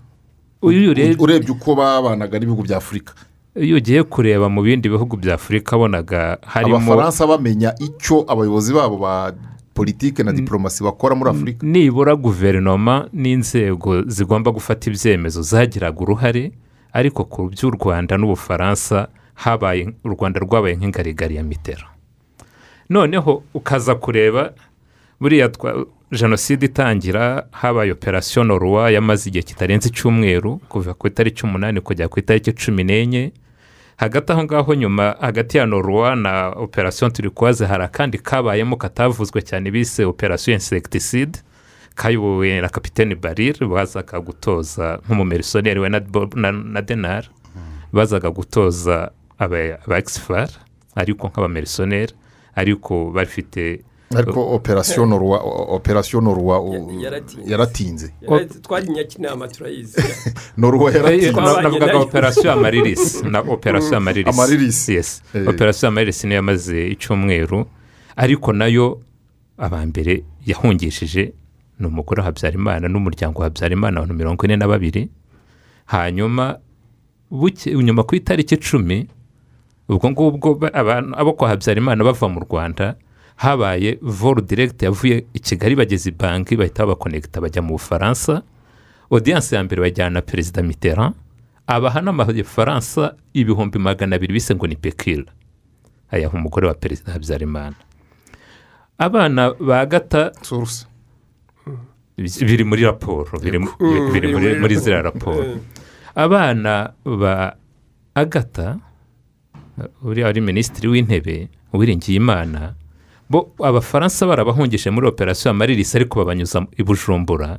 Urebye- uko babanaga n'ibihugu bya afurika iyo ugiye kureba mu bindi bihugu bya afurika abonaga harimo abafaransa bamenya icyo abayobozi babo ba politiki na diporomasi bakora muri afurika nibura guverinoma n'inzego zigomba gufata ibyemezo zagiraga uruhare ariko ku by'u rwanda n'ubufaransa habaye u rwanda rwabaye nk'ingarigari ya mitera noneho ukaza kureba buriya jenoside itangira habaye operasiyo noruwa yamaze igihe kitarenze icyumweru kuva ku itariki umunani kugera ku itariki cumi n'enye. Hagati aho ngaho nyuma hagati ya noruwa na operasiyo turikwaze hari akandi kabayemo katavuzwe cyane bise operasiyo insekitiside kayobowe na kapitene barire bazaga gutoza nk'umumerisoneri we na denari bazaga gutoza aba egisifari ari uko nk'abamerisoneri ari uko bafite ariko operasiyo noruwa operasiyo noruwa yaratinze. twari nyakinama turayizi noruwa yaratinze. navuga ngo operasiyo amaririsi na operasiyo amaririsi yesi operasiyo amaririsi niyo yamaze icyumweru ariko na yo abambere yahungishije ni umugore wa habyarimana n'umuryango wa habyarimana abantu mirongo ine na babiri. Hanyuma nyuma ku itariki icumi ubwo ngubwo abo kwa habyarimana bava mu rwanda habaye volu diregiti yavuye i kigali bageze i banki bahita babakonegita bajya mu bufaransa. Odiyanse ya mbere bajyana na perezida mitera abaha n'amafaransa ibihumbi magana abiri bise ngo ni pekira ayaha umugore wa perezida habyarimana. Abana ba gata source. biri muri raporo biri mu- biri muri muri ziriya raporo. Abana ba agata uriya wari minisitiri w'intebe uwiringiye imana bo abafaransa barabahungije muri operasiyo amaririsi ariko babanyuza i bujumbura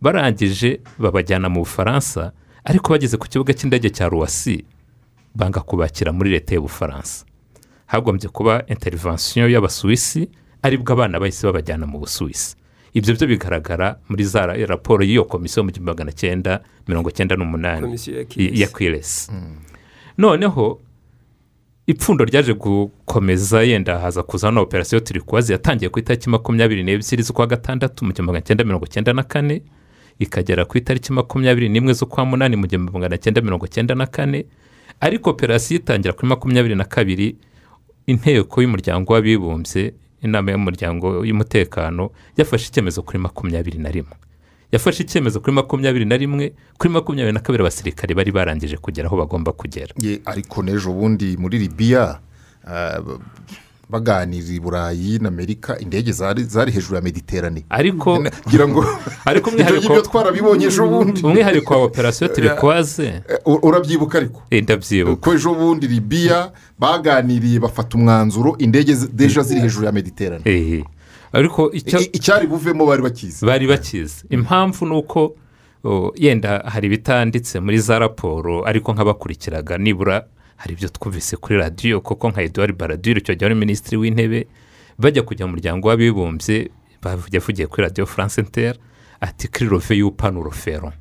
barangije babajyana mu bufaransa ariko bageze ku kibuga cy'indege cya ruwasi banga kubakira muri leta y'ubufaransa hagombye kuba interivansiyo y'abasuwisi ari bwo abana bahise babajyana mu busuwisi. Ibyo byo bigaragara muri za ra- raporo y'iyo komisiyo mu gihumbi magana cyenda mirongo cyenda n'umunani. Ya i- Kies. ya kwiresi noneho ipfundo ryaje gukomeza yenda haza kuza na operasiyo turikuwazi yatangiye ku itariki makumyabiri n'ebyiri z'ukwa gatandatu mu gihumbi magana cyenda mirongo cyenda na kane ikagera ku itariki makumyabiri n'imwe z'ukwa munani mu gihumbi magana cyenda mirongo cyenda na kane ariko operasiyo itangira kuri makumyabiri na kabiri inteko y'umuryango w'abibumbye inama y'umuryango y'umutekano yafashe icyemezo kuri makumyabiri na rimwe. Yafashe icyemezo kuri makumyabiri na rimwe kuri makumyabiri na kabiri abasirikare bari barangije kugera aho bagomba kugera. Ye, ariko n'ejo bundi muri libiya b- baganira i burayi n'amerika indege zari hejuru ya mediterane. Ariko ngira ngo ariko ibyo twarabibonye ejo bundi. umwihariko wa operasiyo turikwaze? Eh, urabyibuka ariko? Eh, ndabyibuka. Ko ejo bundi libiya baganiriye bafata umwanzuro indege deja ziri hejuru ya mediterane. Eh, ariko icyari buvemo bari bakizi. Bari bakizi. Impamvu ni uko yenda hari ibitanditse muri za raporo ariko nk'abakurikiraga nibura hari ibyo twumvise kuri radiyo kuko nka eduard baradure icyo gihe wari minisitiri w'intebe bajya kujya mu muryango w'abibumbye yavugiye kuri radiyo france inter ati kuri rove y'upanu fero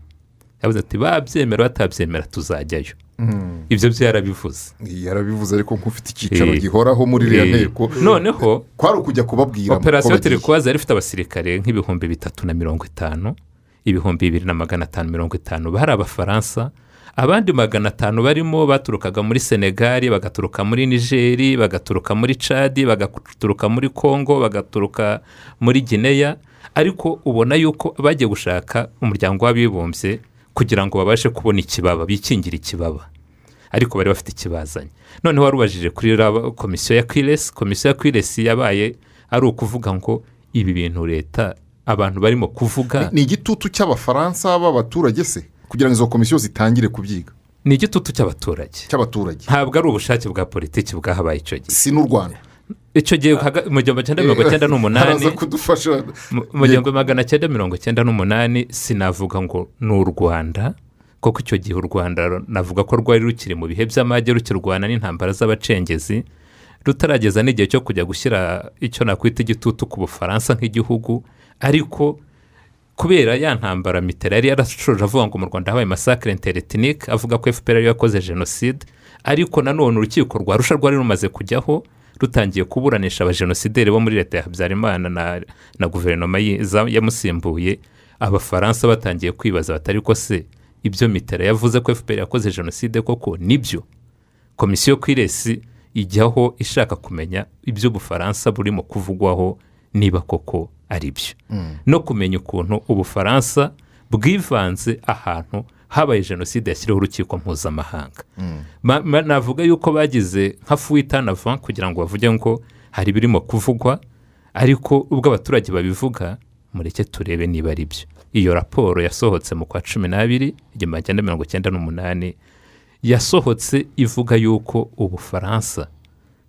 yavuze ati babyemera batabyemera tuzajyayo. Ibyo byo yarabivuze. Yarabivuze ariko nk'ufite icyicaro Eh, gihoraho muri iriya eh, nteko noneho kwari ukujya kubabwira operasiyo turikuwazi yari ifite abasirikare nk'ibihumbi bitatu na mirongo itanu ibihumbi bibiri na magana atanu mirongo itanu. Bari abafaransa abandi magana atanu barimo baturukaga muri senegali bagaturuka muri nigeri bagaturuka muri cadi bagaturuka muri congo bagaturuka muri gineya ariko ubona yuko bagiye gushaka umuryango w'abibumbye kugira ngo babashe kubona ikibaba bikingira ikibaba. Ariko bari bafite ikibazanye. Noneho warubajije kuri komisiyo ya kwiresi komisiyo ya kwiresi yabaye ari ukuvuga ngo ibi bintu leta abantu barimo kuvuga. Ni igitutu cy'abafaransa b'abaturage se kugira ngo izo komisiyo zitangire kubyiga? Ni igitutu cy'abaturage. Cy'abaturage. Ntabwo ari ubushake bwa politiki bwahabaye icyo gihe. Si n'u rwanda. Icyo gihe mu gihumbi cyenda mirongo cyenda n'umunani mu- gihumbi magana cyenda mirongo cyenda n'umunani sinavuga ngo ni u rwanda kuko icyo gihe u rwanda navuga ko rwari rukiri mu bihe by'amage rukirwana n'intambara z'abacengezi rutarageza n'igihe cyo kujya gushyira icyo nakwita igitutu ku bufaransa nk'igihugu ariko kubera ya ntambara mitera yari yarashoje avuga ngo mu rwanda habaye masakire interetinike avuga ko fpr ariyo yakoze jenoside ariko nanone urukiko rwa rusha rwari rumaze kujyaho rutangiye kuburanisha abajenosideri bo muri leta ya habyarimana na, na guverinoma yamusimbuye abafaransa batangiye kwibaza batari ko se ibyo mitera yavuze ko fpr yakoze jenoside koko ni byo? Komisiyo kwiresi ijyaho ishaka kumenya ibyo ubufaransa burimo kuvugwaho niba koko ari byo no kumenya ukuntu ubufaransa bwivanze ahantu habaye jenoside yashyiriweho urukiko mpuzamahanga. Ma- ma- navuga yuko bagize nka fuwitanava kugira ngo bavuge ngo hari ibirimo kuvugwa ariko ubwo abaturage babivuga mureke turebe niba ari byo. Iyo raporo yasohotse mu kwa cumi n'abiri igihumbi magana mirongo icyenda n'umunani yasohotse ivuga yuko ubufaransa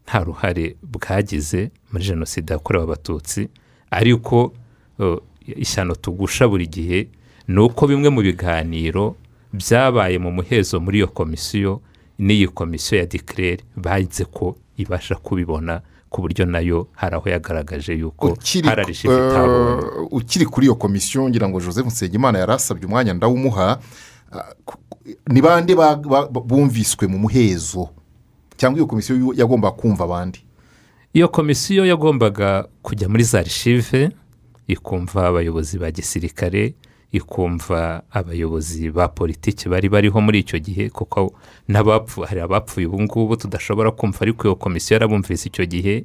nta ruhare bwagize muri jenoside yakorewe abatutsi ariko uh, ishyano tugusha buri gihe ni uko bimwe mu biganiro byabaye mu muhezo muri iyo komisiyo n'iyi komisiyo ya dikirere bagize ko ibasha kubibona ku buryo na yo hari aho yagaragaje yuko arishifu itabonye eh, ukiri kuri iyo komisiyo ngira ngo joseph nsengimana yari asabye umwanya ndawumuha ku- ni bande ba- ba- bumviswe mu muhezo? Cyangwa iyo komisiyo yagombaga kumva abandi? Iyo komisiyo yagombaga kujya muri za rishive ikumva abayobozi ba gisirikare ikumva abayobozi ba politiki bari bariho muri icyo gihe kuko hari abapfuye ubu ngubu tudashobora kumva ariko iyo komisiyo yarabumvise icyo gihe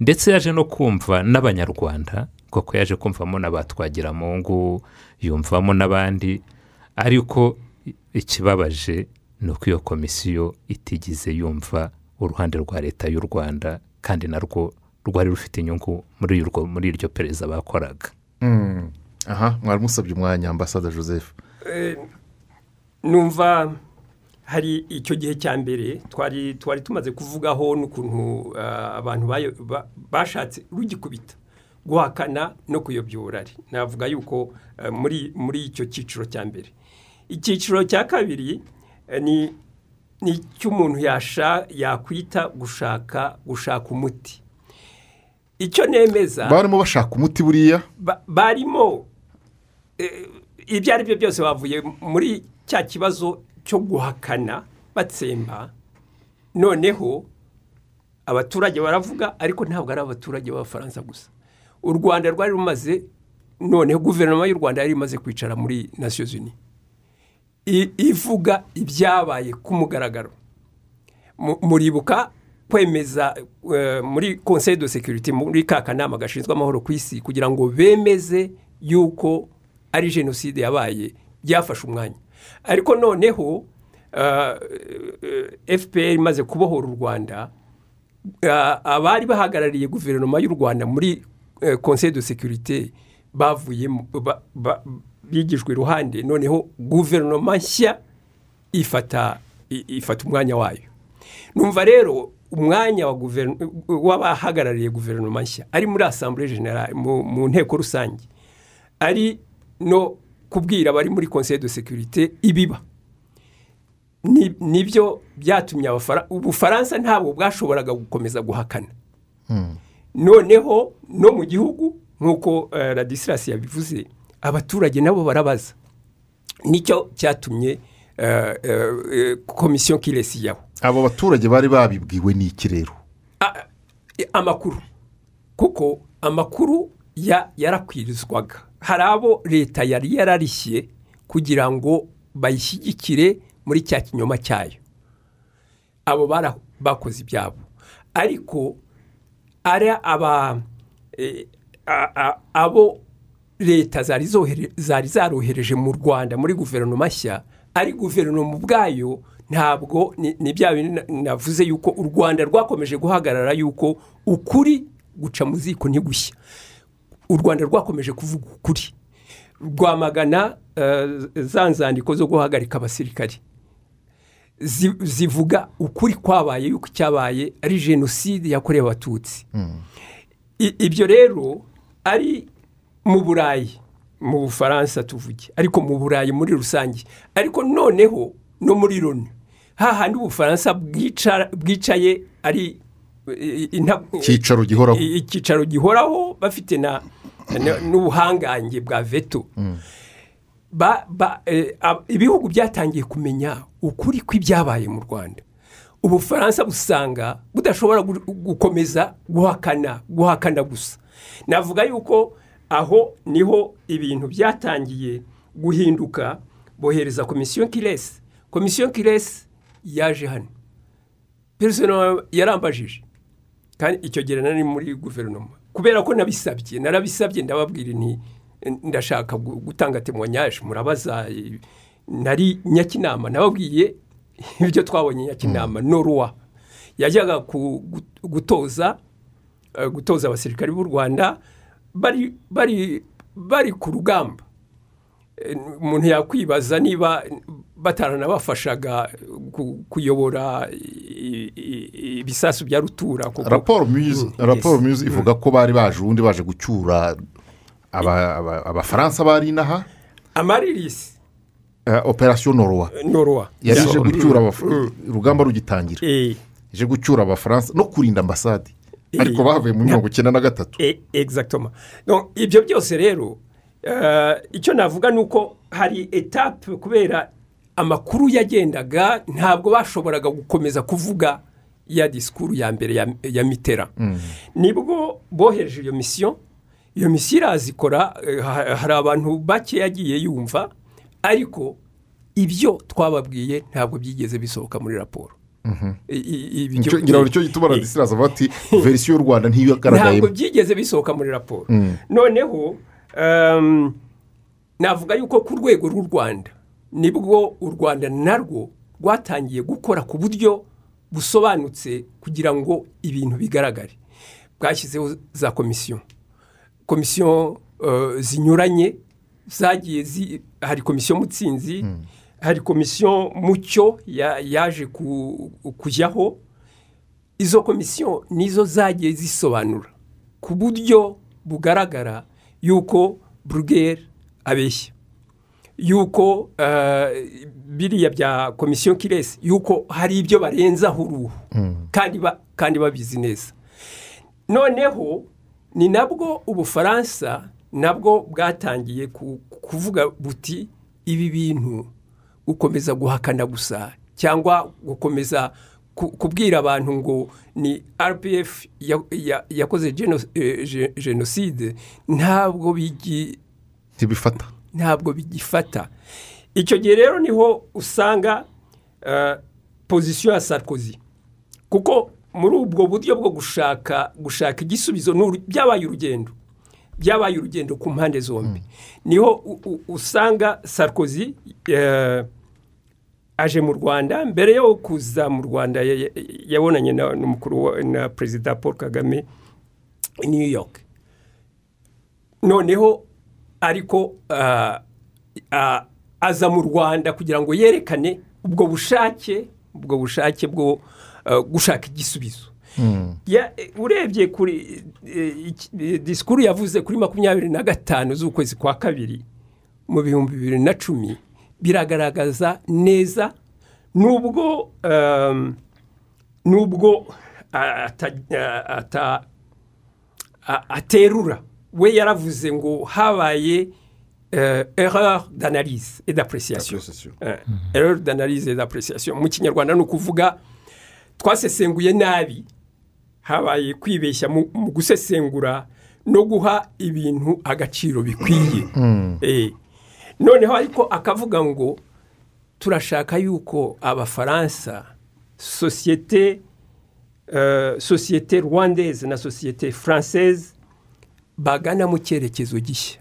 ndetse yaje no kumva n'abanyarwanda kuko yaje kumvamo n'abatwagiramungu yumvamo n'abandi ariko ikibabaje ni uko iyo komisiyo itigeze yumva uruhande rwa leta y'u rwanda kandi narwo rwari rufite inyungu muri iryo perezida bakoraga. Aha mwari musabye umwanya ambasada joseph. Numva hari icyo gihe cya mbere twari twari tumaze kuvugaho n'ukuntu ah, abantu bashatse rugikubita guhakana no kuyobya uburari navuga yuko eh, muri muri icyo cyiciro cya mbere. Icyiciro cya kabiri eh, ni ni icy'umuntu yakwita gushaka gushaka umuti. Icyo nemeza barimo bashaka umuti buriya? Ba- barimo eh, ibyo ari byo byose bavuye muri cya kibazo cyo guhakana batsemba. Noneho abaturage baravuga ariko ntabwo ari abaturage b'abafaransa gusa. U rwanda rwari rumaze noneho guverinoma y'u rwanda yari imaze kwicara muri nasiyo zuni I- ivuga ibyabaye ku mugaragaro. Mu- muribuka kwemeza eh, muri conseil de sécurité muri ka kanama gashinzwe amahoro ku isi kugira ngo bemeze yuko ari jenoside yabaye byafashe umwanya. Ariko noneho eh, eh, fpr imaze kubohora u rwanda eh, abari bahagarariye guverinoma y'u rwanda muri conseil de sécurité bavuyemo ba- ba- bigijwe iruhande noneho guverinoma nshya ifata ifata umwanya wayo. Numva rero umwanya w'abahagarariye guverinoma nshya ari muri assemblée générale mu, mu nteko rusange ari no kubwira abari muri conseil de sécurité ibiba. Ni- ni byo byatumye ubufaransa ntabwo bwashoboraga gukomeza guhakana. Noneho no mu gihugu nk'uko eh, radisirasi yabivuze abaturage nabo barabaza. Nicyo cyatumye eh, eh, eh, komisiyo kiresi yaho abo baturage bari babibwiwe n'iki rero A- i- amakuru. Kuko amakuru ya- yarakwirizwaga. Hari abo leta yari yararishye kugira ngo bayishyigikire muri cya kinyoma cyayo. Abo bakoze ibyabo. Ariko ari eh, abo leta zari zarohereje mu rwanda muri guverinoma nshya ari guverinoma ubwayo ntabwo ni bya navuze yuko u rwanda rwakomeje guhagarara yuko ukuri guca mu ziko ntigushya u rwanda rwakomeje kuvuga ukuri. Rwamagana eh, za nzandiko zo guhagarika abasirikari. Zi- zivuga ukuri kwabaye yuko icyabaye ari jenoside yakorewe abatutsi. I- ibyo rero ari mu burayi mu bufaransa tuvuge ariko mu burayi muri rusange. Ariko noneho no muri loni hahandi ubufaransa bwicaye ari Icyicaro gihoraho. Bafite n'ubuhangange bwa veto. Eh, ibihugu byatangiye kumenya ukuri kw'ibyabaye mu rwanda. Ubufaransa busanga budashobora gu- gukomeza guhakana guhakana gusa. Navuga yuko aho ni ho ibintu byatangiye guhinduka bohereza komisiyo kiresi komisiyo kiresi yaje hano. Perezida yarambajije kandi icyo gihe nari muri guverinoma. Kubera ko nabisabye narabisabye ndababwira nti ndashaka gu- gutanga temwanyaje murabaza nari nyakinama. Nababwiye ibyo twabonye nyakinama noruwa. Yajyaga gutoza eh, gutoza abasirikari b'u rwanda bari bari bari ku rugamba. Eh, umuntu yakwibaza niba bataranabafashaga ku- kuyobora ibisasu bya rutura raporo muse Mm, muse ivuga ko bari baje ubundi baje gucyura aba- aba- abafaransa bari inaha amaririsi eh, operasiyo norowa noruwa yari ije Yeah. gucyura urugamba rugitangira. Eh, ije gucyura abafaransa no kurinda ambasade. Ariko Eh, bavuye muri mirongo icyenda na gatatu. Ibyo byose rero icyo navuga ni uko hari etape kubera amakuru yagendaga ntabwo bashoboraga gukomeza kuvuga ya disikuru ya mbere ya, mitera ni bwo bohereje iyo misiyo iyo misiyo irazikora ha- hari abantu bake yagiye yumva ariko ibyo twababwiye ntabwo byigeze bisohoka muri raporo. Nicyo- ngira ngo ni cyo gituma Eh, radisirazi avuga ati verisiyo y'u rwanda ntabwo ntiyagaragayemo byigeze bisohoka muri raporo. Noneho um, navuga yuko ku rwego rw'u rwanda ni bwo u rwanda narwo rwatangiye gukora ku buryo busobanutse kugira ngo ibintu bigaragare. Bwashyizeho za komisiyo komisiyo eh, zinyuranye zagiye zi hari komisiyo mutsinzi hari komisiyo mucyo ya- yaje ku- kujyaho. Izo komisiyo nizo zagiye zisobanura ku buryo bugaragara yuko burugeri abeshya. Yuko eh, biriya bya komisiyo kiresi yuko hari ibyo barenzaho uruhu kandi ba- kandi babizi neza. Noneho ni nabwo ubufaransa nabwo bwatangiye ku- kuvuga buti ibi bintu gukomeza guhakana gusa cyangwa gukomeza ku- kubwira abantu ngo ni rpf ya- ya- yakoze geno- eh, jenoside ntabwo bigi ntibifata. Ntabwo bigifata. Icyo gihe rero ni ho usanga eh, pozisiyo ya sarkozy. Kuko muri ubwo buryo bwo gushaka gushaka igisubizo byabaye urugendo. Byabaye urugendo ku mpande zombi. Niho u- u- usanga sarkozy eh, aje mu rwanda mbere yo kuza mu rwanda ya- ya- yabonanye na perezida paul kagame i new york. Noneho ariko ah, ah, aza mu rwanda kugira ngo yerekane ubwo bushake ubwo bushake bwo ah, gushaka igisubizo. Ya- eh, urebye kuri eh, eh, disikuru yavuze kuri makumyabiri na gatanu z'ukwezi kwa kabiri mu bihumbi bibiri na cumi biragaragaza neza nubwo um, nubwo ah, ata- ah, ata- a- aterura we yaravuze ngo habaye euh, erreur d'analyse et d'appréciation. Appréciation. Eh, erreur d'analyse et d'appréciation. Mu kinyarwanda ni ukuvuga twasesenguye nabi habaye kwibeshya mu gusesengura no guha ibintu agaciro bikwiye. Eh, noneho ariko akavuga ngo turashaka yuko abafaransa sosiyete eh, sosiyete rwandaise na sosiyete française bagana mu cyerekezo gishya.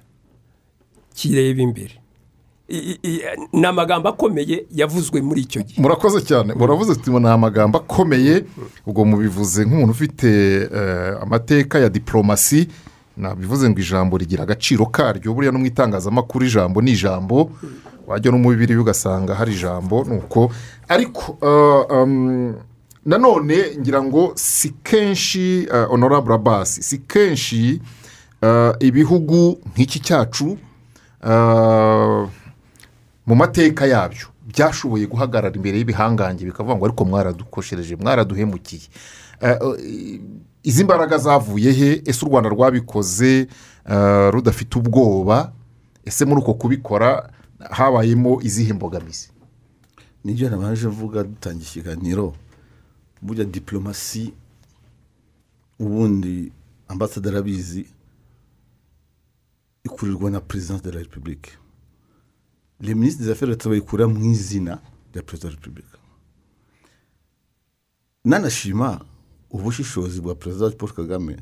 Kireba imbere. Ni amagambo akomeye yavuzwe muri icyo gihe. Murakoze cyane. Muravuze ni amagambo akomeye. Ubwo mubivuze nk'umuntu ufite eh, amateka ya diporomasi nabivuze ngo ijambo rigira agaciro karyo. Buriya no mu itangazamakuru ijambo ni ijambo wajya no mu bibiri ugasanga hari ijambo ni uko ariko eh, nanone ngira ngo si kenshi eh, honorable abasi si kenshi ibihugu nk'iki cyacu eh, mu mateka yabyo byashoboye guhagarara imbere y'ibihangange bikavuga ngo ariko mwaradukoshereje mwaraduhemukiye. Eh, eh, izi mbaraga zavuye he? Ese u rwanda rwabikoze? Eh, rudafite ubwoba? Ese muri uko kubikora habayemo izihe mbogamizi? Nibyo nabaje mvuga dutangiye ikiganiro. Burya diporomasi ubundi ambasaderi abizi ikurirwa na perezidansi de la repubulike le minisitiri des affaires bayikura mu izina rya perezida wa repubulika nanashima ubushishozi bwa perezida paul kagame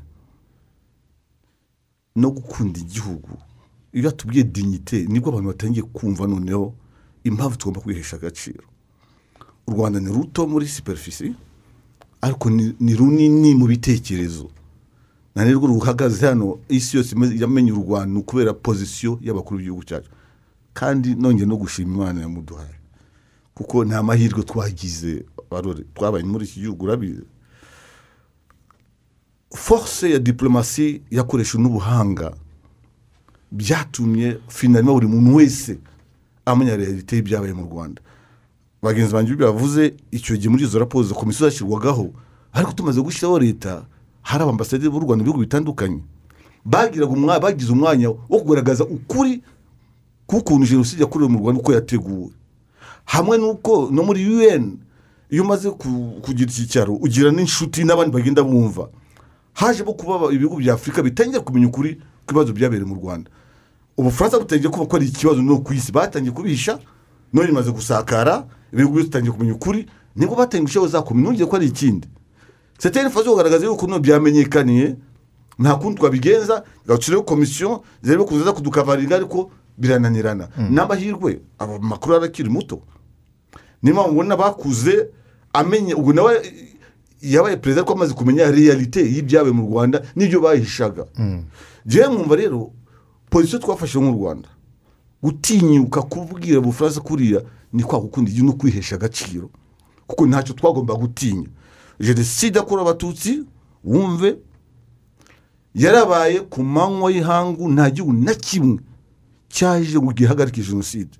no gukunda igihugu. Iyo atubwiye dignite ni bwo abantu batangiye kumva noneho impamvu tugomba kwihesha agaciro. U rwanda ni ruto muri superfisi ariko ni runini mu bitekerezo. Nirwo ruhagaze hano isi yose yamenye u rwanda ni ukubera pozisiyo y'abakuru b'igihugu cyacu. Kandi nongeye no gushima imana yamuduhaye. Kuko nta mahirwe twagize twabaye muri iki gihugu urabizi. Force ya diplomasi yakoreshejwe n'ubuhanga. Byatumye finalima buri muntu wese amenya realite y'ibyabaye mu rwanda. Bagenzi banjye bavuze icyo gihe muri izo raporo izo komisiyo zashyirwagaho ariko tumaze gushyiraho leta hari abambasaderi b'u rwanda mu bihugu bitandukanye. Bagize umwanya wo kugaragaza ukuri k'ukuntu jenoside yakorewe mu rwanda uko yateguwe. Hamwe n'uko no muri un iyo umaze ku- kugira iki cyaro ugira n'inshuti n'abandi bagenda bumva. Hajemo kuba ibihugu bya afurika bitangiye kumenya ukuri kw'ibibazo byabereye mu rwanda. Ubufaransa butangiye kuba ko ari ikibazo no ku isi. Batangiye kubihisha none bimaze gusakara ibihugu bitangiye kumenya ukuri ni bwo batangiye gushyiraho za komini ntugire ko ari ikindi. Seteri faso kugaragaza yuko no byamenyekaniye nta kundi twabigenza gaciraho komisiyo zirebe kuza kudukavaringa ariko birananirana n'amahirwe aba makuru arakiri muto niyo mpamvu ubona bakuze amenye ubwo nawe yabaye perezida ariko amaze kumenya realite y'ibyabaye mu rwanda. N'ibyo bahishaga njyewe mwumva rero pozisiyo twafashe nk'u rwanda? Gutinyuka kubwira ubufaransa kuriya ni kwa igihugu no kwihesha agaciro kuko ntacyo twagomba gutinya jenoside yakorewe abatutsi wumve yarabaye ku manywa y'ihangu nta gihugu na kimwe cyaje ngo gihagarike jenoside.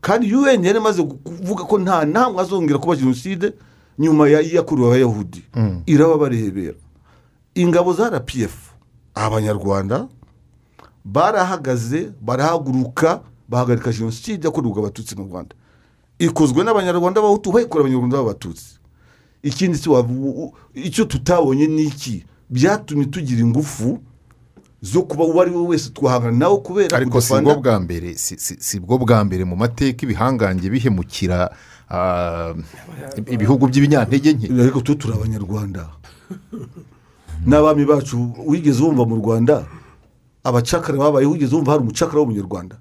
Kandi un yari imaze kuvuga ko nta namwe azongera kuba jenoside nyuma ya- yakorewe abayahudi. Iraba barebera ingabo za rpf abanyarwanda barahagaze barahaguruka bahagarika jenoside yakorerwa abatutsi mu rwanda. Ikozwe n'abanyarwanda b'abahutu bayikora abanyarwanda b'abatutsi. Ikindi u- icyo tutabonye ni iki? Byatumye tugira ingufu zo kuba uwo ari we wese twahangana nawe kubera ariko si bwo bwa mbere si- bwo bwa mbere mu mateka ibihangange bihemukira ah, ibihugu by'ibinyantege nke. Ariko twe turi abanyarwanda. N'abami bacu wigeze wumva mu rwanda abacakara babayeho wigeze wumva hari umucakara w'umunyarwanda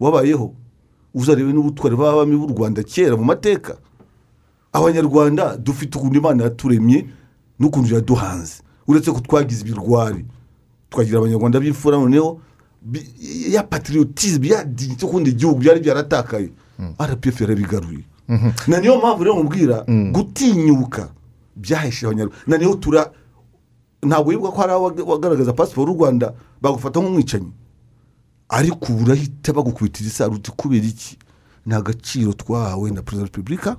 wabayeho? Uzarebe n'ubutwari b'abami b'u rwanda kera mu mateka. Abanyarwanda dufite ukuntu imana yaturemye n'ukuntu yaduhanze. Uretse ko twagize ibirwari. Twagira abanyarwanda b'imfura noneho ya patriotisme ya dignité yo gukunda igihugu byari byaratakaye. Rpf yarabigaruye. Na niyo mpamvu rero mubwira gutinyuka byaheshe abanyarwanda. Na niyo tura ntabwo wibuka ko hari abagaragaza pasiporo y'u rwanda bagufata nk'umwicanyi. Ariko ubu urahita bagukubitira isaruti kubera iki? Ni agaciro twahawe na perezida wa repubulika.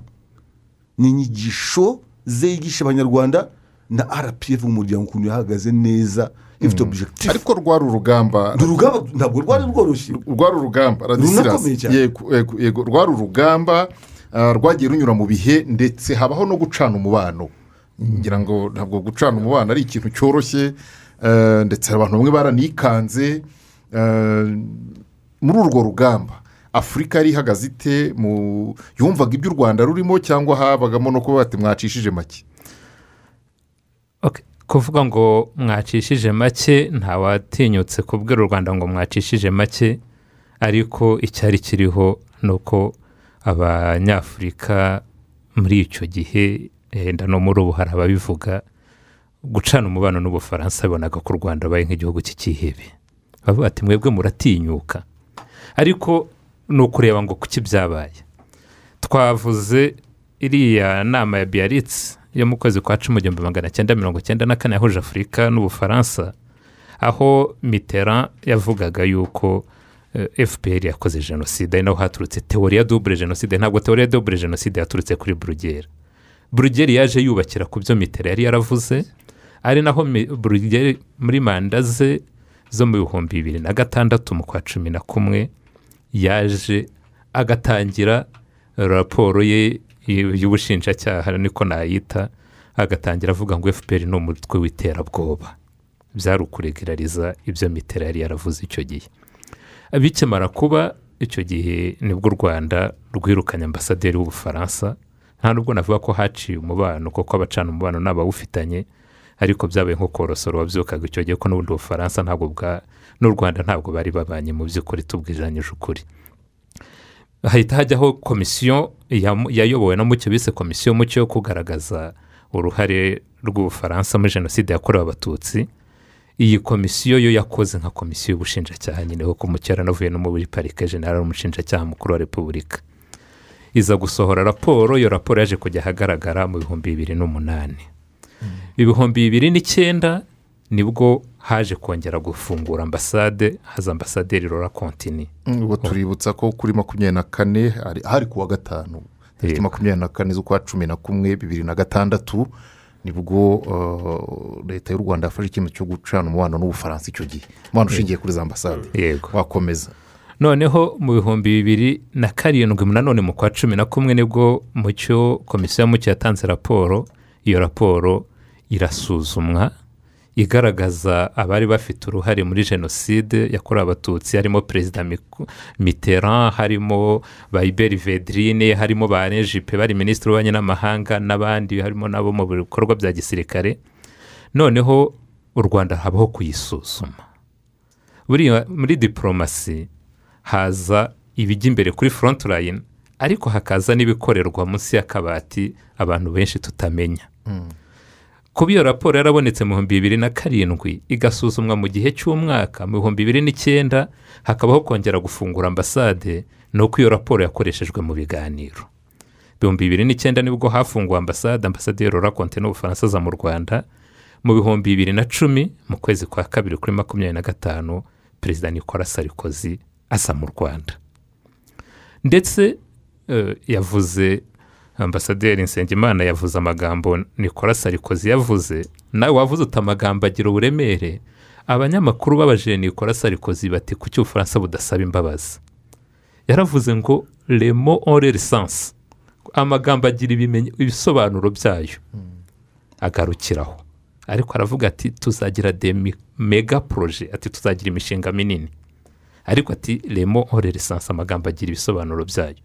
Ni inyigisho ze yigisha abanyarwanda na rpf umuryango ukuntu yahagaze neza ifite objectif. Ariko rwari urugamba. Ntabwo rwari rworoshye. Rwari urugamba yego rwari urugamba ah, rwagiye runyura mu bihe ndetse habaho no gucana umubano. Ngira ngo ntabwo gucana umubano ari ikintu cyoroshye eh, ndetse abantu bamwe baranikanze eh, muri urwo rugamba. Afurika yari ihagaze ite mu yumvaga ibyo u rwanda rurimo cyangwa habagamo no kuba bati mwacishije make? Kuvuga ngo mwacishije make ntawatinyutse kubwira u rwanda ngo mwacishije make ariko icyari kiriho ni uko abanyafurika muri icyo gihe wenda no muri ubu hari ababivuga gucana umubano n'ubufaransa bibonaga ko u rwanda rubaye nk'igihugu cy'ikihebe bavuga bati mwebwe muratinyuka. Ariko ni ukureba ngo kuki byabaye. Twavuze iriya nama ya biyaritsi yo mu kwezi kwa cumi igihumbi magana cyenda mirongo cyenda na kane yahuje afurika n'ubufaransa aho mitera yavugaga yuko eh, fpr yakoze jenoside. Ari naho haturutse teori ya dubure jenoside. Ntabwo teori ya dubure jenoside yaturutse kuri burugeri burugeri yaje yubakira ku byo mitera yari yaravuze. Ari naho burugeri muri manda ze zo mu bihumbi bibiri na gatandatu mu kwa cumi na kumwe yaje agatangira raporo ye y'ubushinjacyaha niko nayita agatangira avuga ngo fpr ni umutwe w'iterabwoba. Byari ukuregerariza ibyo mitera yari yaravuze icyo gihe. Bikimara kuba icyo gihe ni bwo u rwanda rwirukanye ambasaderi w'ubufaransa nta nubwo navuga ko haciye umubano kuko abacana umubano ni abawufitanye ariko byabaye nko korosoro wabyukaga icyo gihe ko n'ubundi bufaransa ntabwo bwa n'u rwanda ntabwo bari babanye mu by'ukuri tubwiranyije ukuri. Hahita hajyaho komisiyo yayobowe na mucyo bise komisiyo mucyo yo kugaragaza uruhare rw'ubufaransa muri jenoside yakorewe abatutsi. Iyi komisiyo yo yakoze nka komisiyo y'ubushinjacyaha nyine kuko mucyo yaranavuye no muri parike generale umushinjacyaha mukuru wa repubulika. Iza gusohora raporo iyo raporo yaje kujya ahagaragara mu bihumbi bibiri n'umunani. Ibihumbi bibiri n'icyenda ni bwo haje kongera gufungura ambasade haza ambasaderi rora kontini ubu tuributsa ko kuri makumyabiri na kane hari- hari ku wa gatanu tariki makumyabiri na kane z'ukwa cumi na kumwe bibiri na gatandatu ni bwo uh, leta y'u rwanda yafashe icyemezo cyo gucana umubano n'ubufaransa icyo gihe. Umubano ushingiye kuri za ambasade. Yego. Wakomeza. Noneho mu bihumbi bibiri na karindwi nanone mu kwa cumi na kumwe ni bwo mucyo komisiyo ya mucyo yatanze raporo iyo raporo irasuzumwa. Igaragaza abari bafite uruhare muri jenoside yakorewe abatutsi harimo perezida mitterrand harimo ba iberi vedrine harimo ba rejipe bari minisitiri w'ububanyi n'amahanga n'abandi harimo nabo mu bikorwa bya gisirikare. Noneho u rwanda habaho kuyisuzuma. Buriya muri diporomasi haza ibijya imbere kuri front line ariko hakaza n'ibikorerwa munsi y'akabati abantu benshi tutamenya. Kuba iyo raporo yarabonetse mu bihumbi bibiri na karindwi igasuzumwa mu gihe cy'umwaka mu bihumbi bibiri n'icyenda hakabaho kongera gufungura ambasade ni uko iyo raporo yakoreshejwe mu biganiro. Ibihumbi bibiri n'icyenda ni bwo hafunguwe ambasade ambasade y'Aurora konte n'ubufaransa aza mu rwanda. Mu bihumbi bibiri na cumi mu kwezi kwa kabiri kuri makumyabiri na gatanu perezida nicolas sarikozy aza mu rwanda. Ndetse eh, yavuze ambasaderi nsengimana yavuze amagambo nicolas sarikozy yavuze nawe wavuze uti amagambo agira uburemere. Abanyamakuru babajije nicolas sarikozy bati kuki ubufaransa budasaba imbabazi? Yaravuze ngo remo ore lisansi amagambo agira ibisobanuro byayo. Agarukiraho. Ariko aravuga ati tuzagira de mi- mega poroje ati tuzagira imishinga minini. Ariko ati remo ore lisansi amagambo agira ibisobanuro byayo.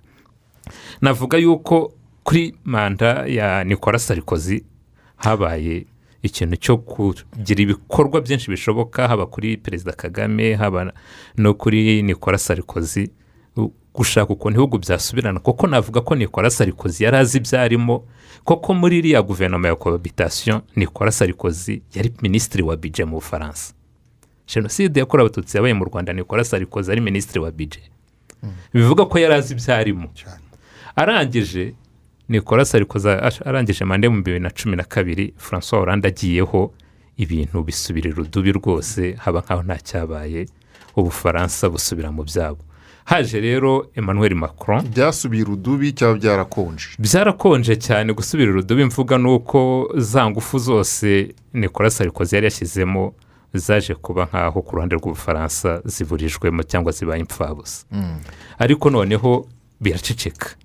Navuga yuko kuri manda ya nicolas sarikozy habaye ikintu cyo kugira ibikorwa byinshi bishoboka haba kuri perezida kagame haba no kuri nicolas sarikozy gushaka ukuntu ibihugu byasubirana. Kuko navuga ko nicolas sarikozy yari azi ibyo arimo koko muri iriya guverinoma ya cohabitation nicolas sarikozy yari minisitiri wa bije mu bufaransa. Jenoside yakorewe abatutsi yabaye mu rwanda nicolas sarikozy ari minisitiri wa bije bivuga ko yari azi ibyo arimo arangije nicolas sarikozy ash- arangije manda yo mu bibiri na cumi na kabiri. Francois hollande agiyeho. Ibintu bisubira irudubi rwose haba nk'aho nta cyabaye. Ubufaransa busubira mu byabo. Haje rero emmanuel macron. Byasubiye urudubi cyangwa byarakonje? Byarakonje cyane gusubira urudubi mvuga ni uko za ngufu zose nicolas sarikozy yari yashyizemo zaje kuba nk'aho ku ruhande rw'ubufaransa ziburijwemo cyangwa zibaye impfabusa. Ariko noneho biraceceka.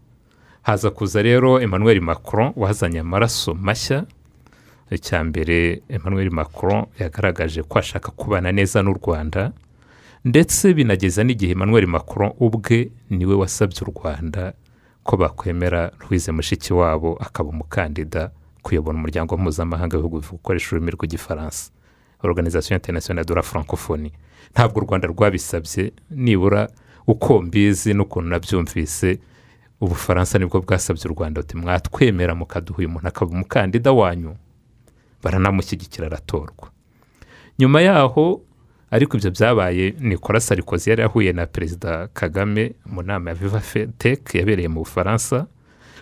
Haza kuza rero emmanuel macron wazanye amaraso mashya. Icya mbere emmanuel macron yagaragaje ko ashaka kubana neza n'u rwanda ndetse binageza n'igihe emmanuel macron ubwe ni we wasabye u rwanda ko bakwemera louise mushikiwabo akaba umukandida kuyobora umuryango mpuzamahanga w'ibihugu bikoresha ururimi rw'igifaransa. Organisation internationale de la francophonie. Ntabwo u rwanda rwabisabye nibura uko mbizi n'ukuntu nabyumvise ubufaransa ni bwo bwasabye u rwanda buti mwatwemera mukaduha uyu muntu akaba umukandida wanyu. Baranamushyigikira aratorwa. Nyuma yaho ariko ibyo byabaye nicolas sarikozy yari yahuye na perezida kagame mu nama ya viva tek yabereye mu bufaransa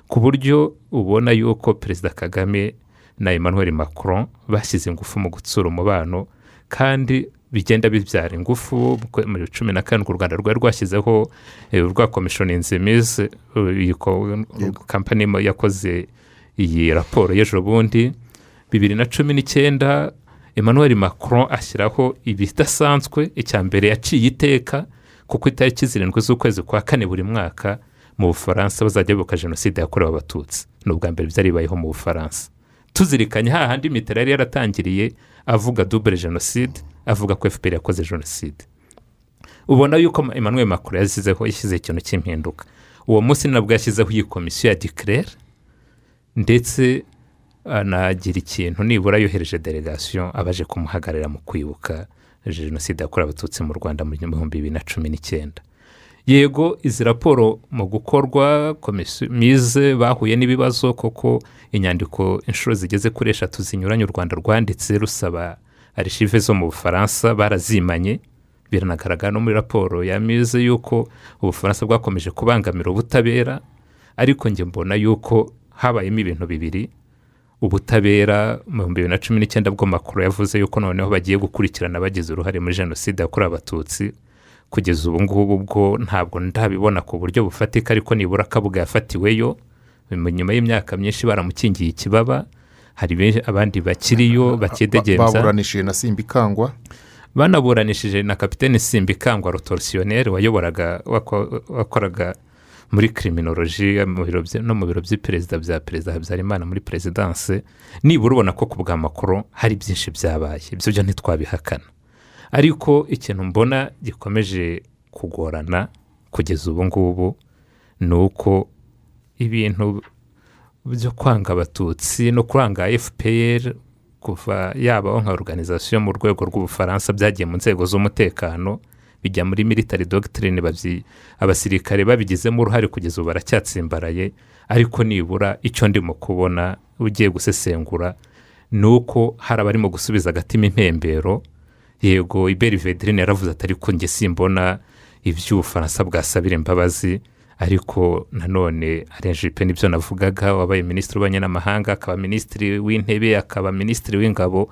ku buryo ubona yuko perezida kagame na emmanuel macron bashyize ingufu mu gutsura umubano kandi bigenda bibyara ingufu muri cumi na karindwi u rwanda rwari rwashyizeho eh, rwa komishoninzi mizi iyi ko- kampani yakoze iyi raporo y'ejo bundi. Bibiri na cumi n'icyenda emmanuel macron ashyiraho ibidasanzwe icya mbere yaciye iteka kuko itariki zirindwi z'ukwezi kwa kane buri mwaka mu bufaransa bazajya bibuka jenoside yakorewe abatutsi. Ni ubwa mbere byari bibayeho mu bufaransa. Tuzirikanye hahandi mitera yari yaratangiriye avuga dubure jenoside avuga ko fpr yakoze jenoside. Ubona yuko emmanuel macron yashyizeho yashyize ikintu cy'impinduka. Uwo munsi nabwo yashyizeho iyi komisiyo ya declare ndetse anagira ikintu nibura yohereje delegasiyo abaje kumuhagararira mu kwibuka jenoside yakorewe abatutsi mu rwanda mu bihumbi bibiri na cumi n'icyenda. Yego izi raporo mu gukorwa komisiyo mize bahuye n'ibibazo koko inyandiko inshuro zigeze kuri eshatu zinyuranye u rwanda rwanditse rusaba arishive zo mu bufaransa barazimanye. Biranagaragara no muri raporo ya mize yuko ubufaransa bwakomeje kubangamira ubutabera ariko njye mbona yuko habayemo ibintu bibiri. Ubutabera mu bihumbi bibiri na cumi n'icyenda bwo makuru yavuze yuko noneho bagiye gukurikirana bagize uruhare muri jenoside yakorewe abatutsi. Kugeza ubu ngubu bwo ntabwo ndabibona ku buryo bufatika ariko nibura akabuga yafatiweyo. Nyuma y'imyaka myinshi baramukingiye ikibaba. Hari abandi bakiriyo bakidegenza baburanishije na simba ikangwa banaburanishije na kapitene simbikangwa rotorisiyoneri wayoboraga wako- wakoraga muri kiriminoloji no mu biro by'iperezida bya perezida habyarimana muri perezidanse nibura ubona ko ku bwa makuru hari byinshi byabaye. Ibyo byo ntitwabihakana. Ariko ikintu mbona gikomeje kugorana kugeza ubu ngubu ni uko ibintu byo kwanga abatutsi no kwanga fpr kuva yabaho nka organization mu rwego rw'ubufaransa byagiye mu nzego z'umutekano bijya muri military doctrine babyi abasirikare babigizemo uruhare kugeza ubu baracyatsimbaraye ariko nibura icyo ndimo kubona ugiye gusesengura ni uko hari abarimo gusubiza agatima impembero yego iberi vedirine yaravuze ati ariko njye simbona iby'ubufaransa bwasabira imbabazi ariko nanone arenjipe ni byo navugaga wabaye minisitiri w'ububanyi n'amahanga akaba minisitiri w'intebe akaba minisitiri w'ingabo.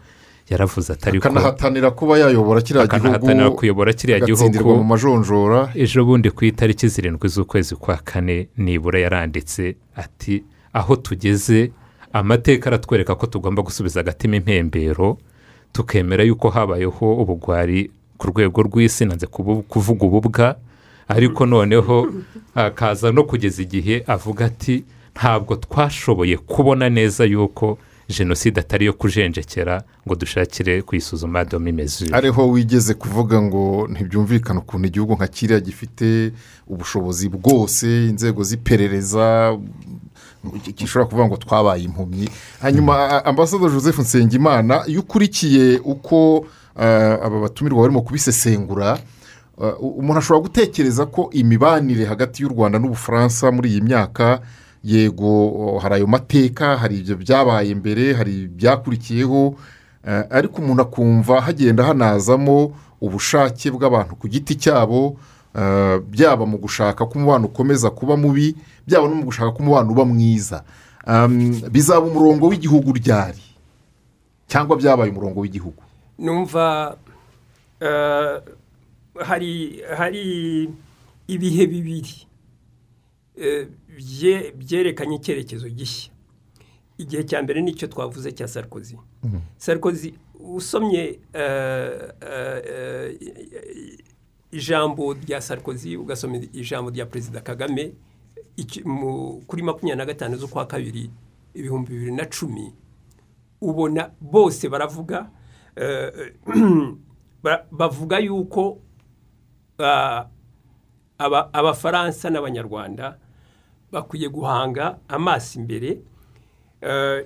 Yaravuze ati ariko akanahatanira kuba yayobora kiriya akanahatanira gihugu kuyobora kiriya agatsindirwa gihugu mu majonjora ejo bundi ku itariki zirindwi z'ukwezi kwa kane nibura yaranditse ati aho tugeze amateka aratwereka ko tugomba gusubiza agatima impembero tukemera yuko habayeho ubugwari ku rwego rw'isi nanze kuvuga ububwa. Ariko noneho akaza no kugeza igihe avuga ati ntabwo twashoboye kubona neza yuko jenoside atari iyo kujenjekera ngo dushakire kuyisuzuma domi mezure ariho wigeze kuvuga ngo ntibyumvikane ukuntu igihugu nka kiriya gifite ubushobozi bwose inzego z'iperereza gishobora kuvuga ngo twabaye impumyi. Hanyuma a- ambasada joseph nsengimana iyo ukurikiye uko aba batumirwa barimo kubisesengura umuntu ashobora gutekereza ko imibanire hagati y'u rwanda n'ubufaransa muri iyi myaka yego hari ayo mateka hari ibyo byabaye mbere hari ibyakurikiyeho eh, ariko umuntu akumva hagenda hanazamo ubushake bw'abantu ku giti cyabo byaba mu gushaka ko umubano ukomeza kuba mubi byaba no mu gushaka ko umubano uba mwiza. Um, bizaba umurongo w'igihugu ryari? Cyangwa byabaye umurongo w'igihugu? Numva eh, hari hari ibihe bibiri eh, bye- byerekanye icyerekezo gishya. Igihe cya mbere ni cyo twavuze cya sarkozy. Sarkozy usomye eh, eh, eh, ijambo rya sarkozy ugasoma ijambo rya perezida kagame kuri makumyabiri na gatanu z'ukwa kabiri ibihumbi bibiri na cumi ubona bose baravuga eh, ba- bavuga yuko ah, aba- abafaransa n'abanyarwanda bakwiye guhanga amaso imbere eh,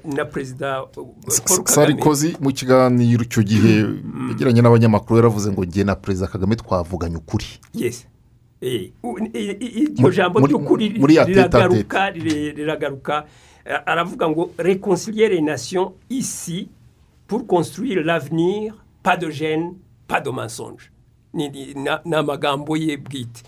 na perezida paul kagame. Sarikozi mu kiganiro icyo gihe yagiranye n'abanyamakuru yaravuze ngo njye na perezida kagame twavuganye ukuri. Eh, iryo jambo ry'ukuri riragaruka riragaruka. Eh, aravuga ngo reconcilier les nations ici pour construire l'avenir pas de gêne pas de mensonge. Ni amagambo ye bwite.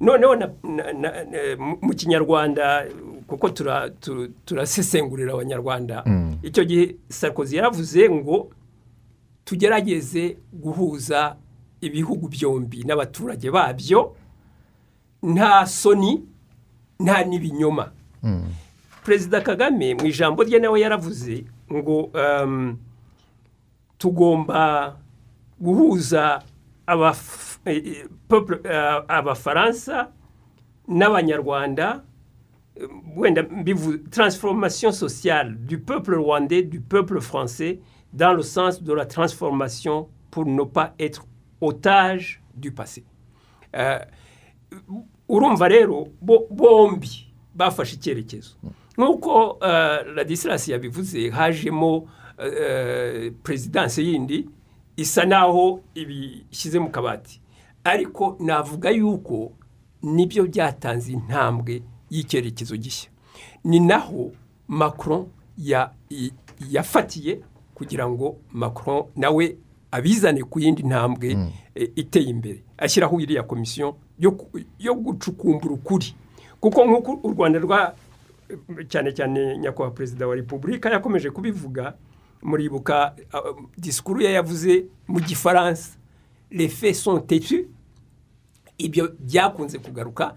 Noneho na- na- mu- mu kinyarwanda kuko tura- tu- turasesengurira abanyarwanda. Icyo gihe sarkozy yaravuze ngo tugerageze guhuza ibihugu byombi n'abaturage babyo nta soni nta n'ibinyoma. Perezida kagame mu ijambo rye nawe yaravuze ngo um, tugomba guhuza eh, eh, eh, abafaransa n'abanyarwanda wenda mbivu transformation sociale du peuple rwandais du peuple français dans le sens de la transformation pour ne pas être otage du passé. Eh, urumva rero bo- bombi bafashe icyerekezo. Nk'uko eh, ladisirasi yabivuze hajemo eh, perezidansi yindi isa naho ibishyize mu kabati. Ariko navuga yuko ni byo byatanze intambwe y'icyerekezo gishya. Ni naho macron yafatiye kugira ngo macron nawe abizane ku yindi ntambwe eh, iteye imbere. Ashyiraho iriya komisiyo yo ku- yo gucukumbura ukuri. Kuko nk'uko u rwanda rwa cyane cyane nyakubahwa perezida wa repubulika yakomeje kubivuga muribuka uh, disikuru ye yavuze mu gifaransa. Faits sont têtus. Ibyo byakunze kugaruka.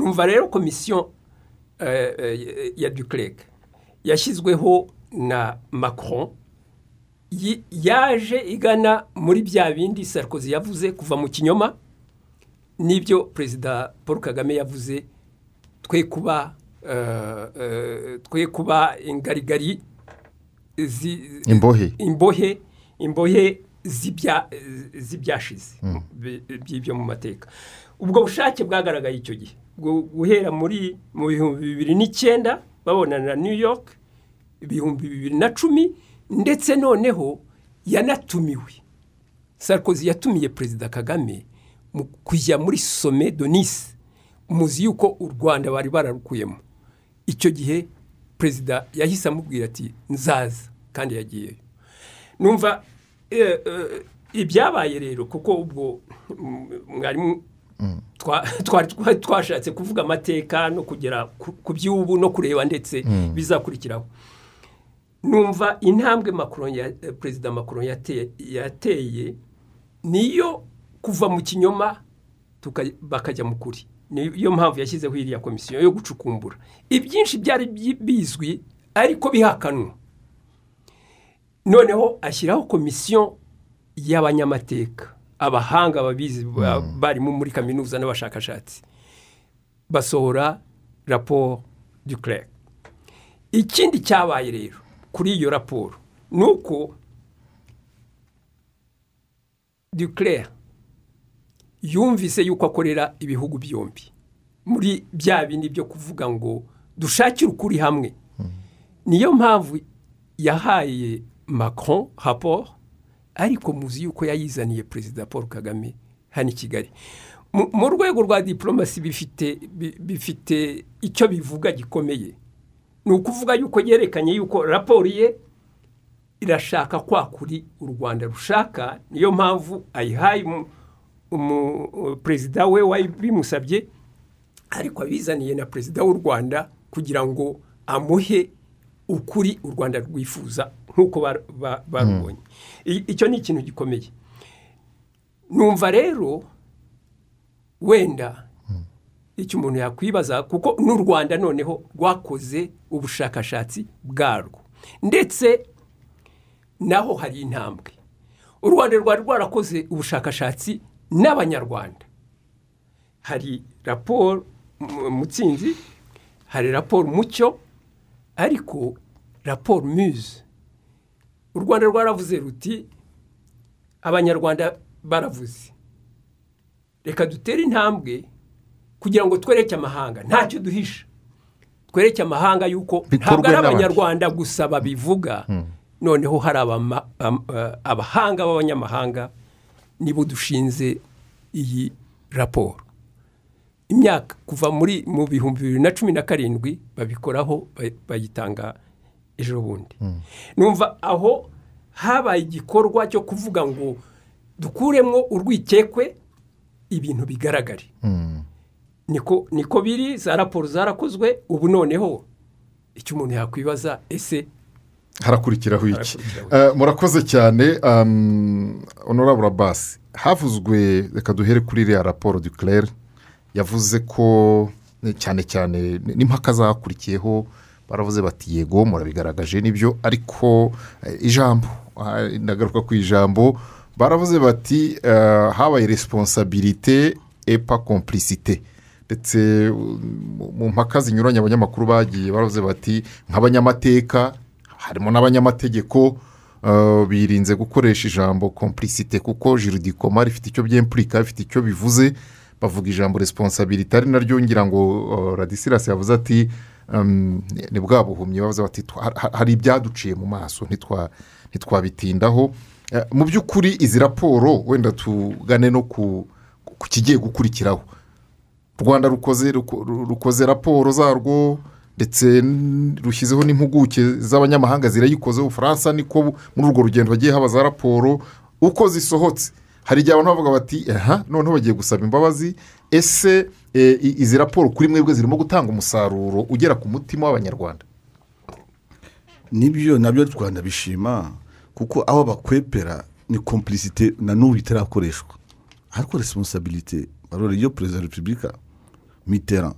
Numva rero komisiyo eh, eh, ya duclerc yashyizweho na macron yaje igana muri bya bindi sarkozy yavuze kuva mu kinyoma n'ibyo perezida paul kagame yavuze twe kuba eh, twe kuba ingarigari imbohe. imbohe imbohe z'ibya- z'ibyashize bi- by'ibyo mu mateka. Ubwo bushake bwagaragaye icyo gihe. Guhera muri mu bihumbi bibiri n'icyenda babonana na new york ibihumbi bibiri na cumi ndetse noneho yanatumiwe. Sarkozy yatumiye perezida kagame mu kujya muri some de nice. Muzi yuko u rwanda bari bararukuyemo. Icyo gihe perezida yahise amubwira ati nzaza kandi yagiyeyo. Numva eh, eh, ibyabaye rero kuko ubwo mm, mwarimu twa- twashatse kuvuga amateka no kugera ku- by'ubu no kureba ndetse bizakurikiraho. Numva intambwe eh, perezida Macron yate- yateye niyo kuva mu kinyoma bakajya mu kuri. Niyo mpamvu yashyizeho iriya komisiyo yo gucukumbura. Ibyinshi byari bi- bizwi ariko bihakanwa noneho ashyiraho komisiyo y'abanyamateka. Abahanga babizi ba- barimo muri kaminuza n'abashakashatsi basohora raporo du claire ikindi cyabaye rero kuri iyo raporo ni uko du claire yumvise yuko akorera ibihugu byombi. Muri bya bindi byo kuvuga ngo dushakire ukuri hamwe. Niyo mpamvu yahaye Macron raporo ariko muzi yuko yayizaniye perezida paul kagame hano i kigali. Mu- rwego rwa diporomasi bifite bi- bifite icyo bivuga gikomeye. Ni ukuvuga yuko yerekanye yuko raporo ye irashaka kwa kuri u rwanda rushaka niyo mpamvu ayihaye perezida we wabimusabye ariko abizaniye na perezida w'u rwanda kugira ngo amuhe ukuri u rwanda rwifuza nk'uko bar- ba- barubonye. I- icyo ni ikintu gikomeye. Numva rero wenda icyo umuntu yakwibaza kuko n'u rwanda noneho rwakoze ubushakashatsi bwarwo. Ndetse naho hari intambwe. U rwanda rwari rwarakoze ubushakashatsi n'abanyarwanda. Hari raporo mu- mutsinzi hari raporo mucyo ariko raporo muse u rwanda rwaravuze ruti abanyarwanda baravuze. Reka dutere intambwe kugira ngo twereke amahanga. Ntacyo duhisha. Twereke amahanga yuko ntabwo ari abanyarwanda gusa babivuga. Noneho hari abahanga b'abanyamahanga nibo dushinze iyi raporo imyaka kuva muri mu bihumbi bibiri na cumi na karindwi babikoraho ba- bayitanga ejo bundi. Numva aho habaye igikorwa cyo kuvuga ngo dukuremo urwikekwe ibintu bigaragare. Niko niko biri za raporo zarakozwe ubu noneho icyo umuntu yakwibaza ese harakurikiraho iki? Eh, murakoze cyane um, honorable basi havuzwe reka duhere kuri iriya raporo du claire yavuze ko eh, cyane cyane n'impaka zakurikiyeho baravuze bati yego murabigaragaje ni byo. Ariko eh, ijambo ah, ndagaruka ku ijambo baravuze bati eh, habaye responsabilite epa complicite ndetse mu mpaka zinyuranye abanyamakuru bagiye baravuze bati nk'abanyamateka harimo n'abanyamategeko uh, birinze gukoresha ijambo complicite kuko jiridikoma rifite icyo byempurika rifite icyo bivuze. Bavuga ijambo responsabilite ari naryo ngira ngo uh, radisirasi yavuze ati um, ni- bwa buhumyi bavuze bati "Twa- ha- hari ibyaduciye mu maso ntitwa- ntitwabitindaho. Eh, mu by'ukuri izi raporo wenda tugane no ku kigiye gukurikiraho. U rwanda rukoze ruko- ru- rukoze raporo zarwo ndetse rushyizeho n'impuguke z'abanyamahanga zirayikoze ubufaransa niko muri urwo rugendo hagiye haba za raporo uko zisohotse. Hari igihe abantu bavuga bati aha noneho bagiye gusaba imbabazi. Ese eh, izi raporo kuri mwebwe zirimo gutanga umusaruro ugera ku mutima w'abanyarwanda? Nibyo na byo rwanda bishima kuko aho bakwepera ni complicité na n'ubu itarakoreshwa. Ariko responsabilité barore iyo perezida wa repubulika mitterrand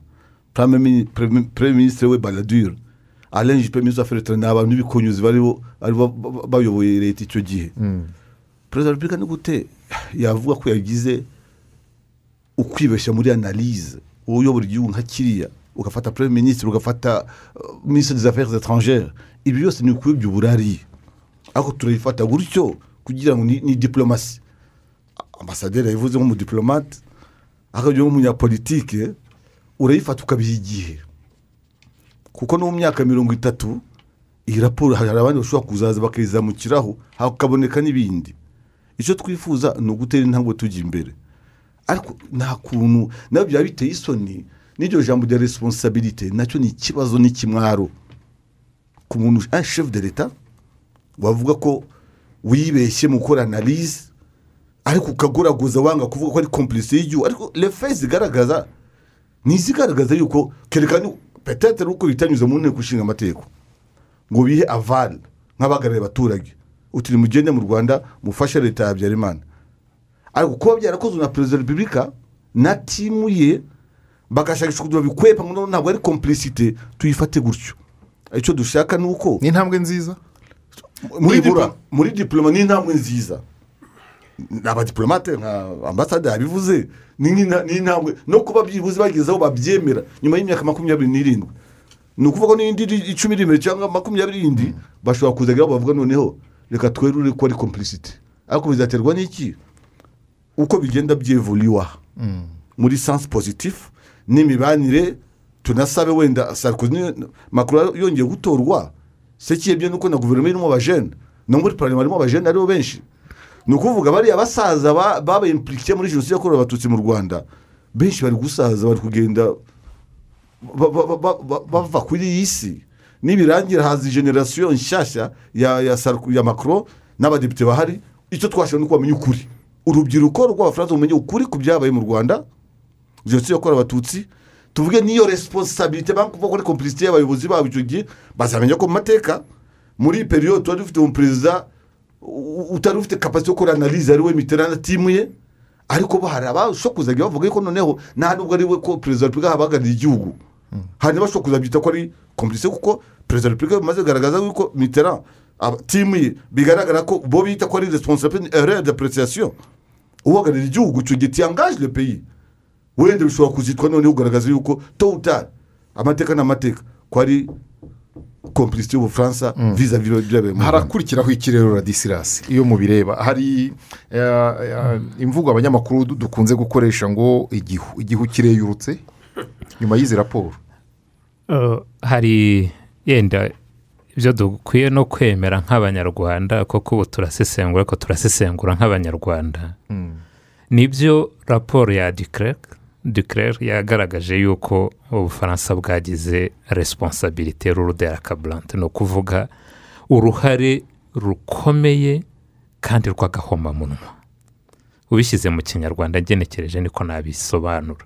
premier mini- premier- premier ministre we baladure alain juppe ministre w'affaires étrangères ni abantu b'ibikonyuzi baribo baribo ba- ba- bayoboye leta icyo gihe. Perezida wa repubulika ni gute? Yavuga ko yagize ukwibeshya muri analyse. Wowe uyobora igihugu nka kiriya ugafata premier ministre ugafata uh, ministre des affaires étrangères. Ibi byose ni ukuyobya uburari ariko turabifata gutyo kugira ngo ni, diplomasi ambasaderi yabivuze nk'umudiplomate akagira nk'umunyapolitike urayifata ukabiha igihe. Kuko no mu myaka mirongo itatu iyi raporo hari abandi bashobora kuzaza bakayizamukiraho hakaboneka n'ibindi. Icyo twifuza ni ugutera intambwe tujya imbere. Ariko nta kuntu na byo byaba biteye isoni n'iryo jambo rya responsabilite na cyo ni ikibazo n'ikimwaro ku muntu un chef de leta wavuga ko wibeshye mu gukora analize ariko ukagoragoza wanga kuvuga ko ari kompurisi y'igihugu. Ariko refe zigaragaza ni izigaragaza yuko kerekana petete uko bitanyuze mu nteko ishinga amategeko ngo bihe avani nk'abahagarariye abaturage. Uti mugende mu rwanda mufashe leta ya habyarimana. Ariko kuba byarakozwe na perezida wa repubulika na timu ye bagashakisha kugira bikwepa ngo ntabwo ari kompurisite tuyifate gutyo. Icyo dushaka ni uko ni intambwe nziza? Muri diporoma ni intambwe nziza. Abadiporomate nka ambasade yabivuze ni ni intambwe. No kuba byibuze bageze aho babyemera nyuma y'imyaka makumyabiri n'irindwi. Ni ukuvuga ko n'indi icumi iri imbere cyangwa makumyabiri y'indi bashobora kuzagira aho bavuga noneho reka twerure ko ari kompurisite ariko bizaterwa n'iki? Uko bigenda byevuriwa muri sansi pozitifu n'imibanire tunasabe wenda sarkozy ni- macron yongeye gutorwa. Se kiyebye nuko na guverinoma irimo abajene? No muri parlement harimo abajene ari bo benshi. Ni ukuvuga bariya basaza ba- babaye impurike muri jenoside yakorewe abatutsi mu rwanda. Benshi bari gusaza bari kugenda ba- ba- ba- ba- bava kuri iyi si. Nibirangira haza generasiyo nshyashya ya ya ya macron n'abadepite bahari icyo twashaka ni uko bamenya ukuri. Urubyiruko rw'abafaransa bumenya ukuri ku byabaye mu rwanda jenoside yakorewe abatutsi. Tuvuge n'iyo resiponsabirite bakuvuga ko ari kompurisite y'abayobozi babo icyo gihe bazamenya ko mu mateka muri iyi periyode tuba dufite umuperezida utari ufite kapasite yo gukora analize ari we miterana timu ye ariko bo hari abashobora kuzajya bavuga ko noneho nta nubwo ari we ko perezida wa repubulika ahabahagarariye igihugu. Hari n'abashobora kuzabyita ko ari kompurisite kuko perezida wa repubulika bimaze kugaragaza yuko mitera timu ye bigaragara ko bo bita ko ari responsabilité erreur d'appréciation. Uhagarariye igihugu icyo gihe tiyangaje le pays. Wenda bishobora kuzitwa noneho ugaragaza yuko towutari amateka ni amateka ko ari kompurisite y'ubufaransa viza byabaye mu harakurikiraho ikirero radisirasi iyo mubireba hari eh, eh, imvugo abanyamakuru du- dukunze gukoresha ngo igihu igihu kireyurutse. Nyuma y'izi raporo? Hari yenda ibyo dukwiye no kwemera nk'abanyarwanda kuko ubu turasesengura ariko turasesengura nk'abanyarwanda. Nibyo raporo ya dikirere dikirere yagaragaje yuko ubufaransa bwagize resiponsabirite rurudera kaburante ni ukuvuga uruhare rukomeye kandi rw'agahomamunwa. Ubishyize mu kinyarwanda ngenekereje niko nabisobanura.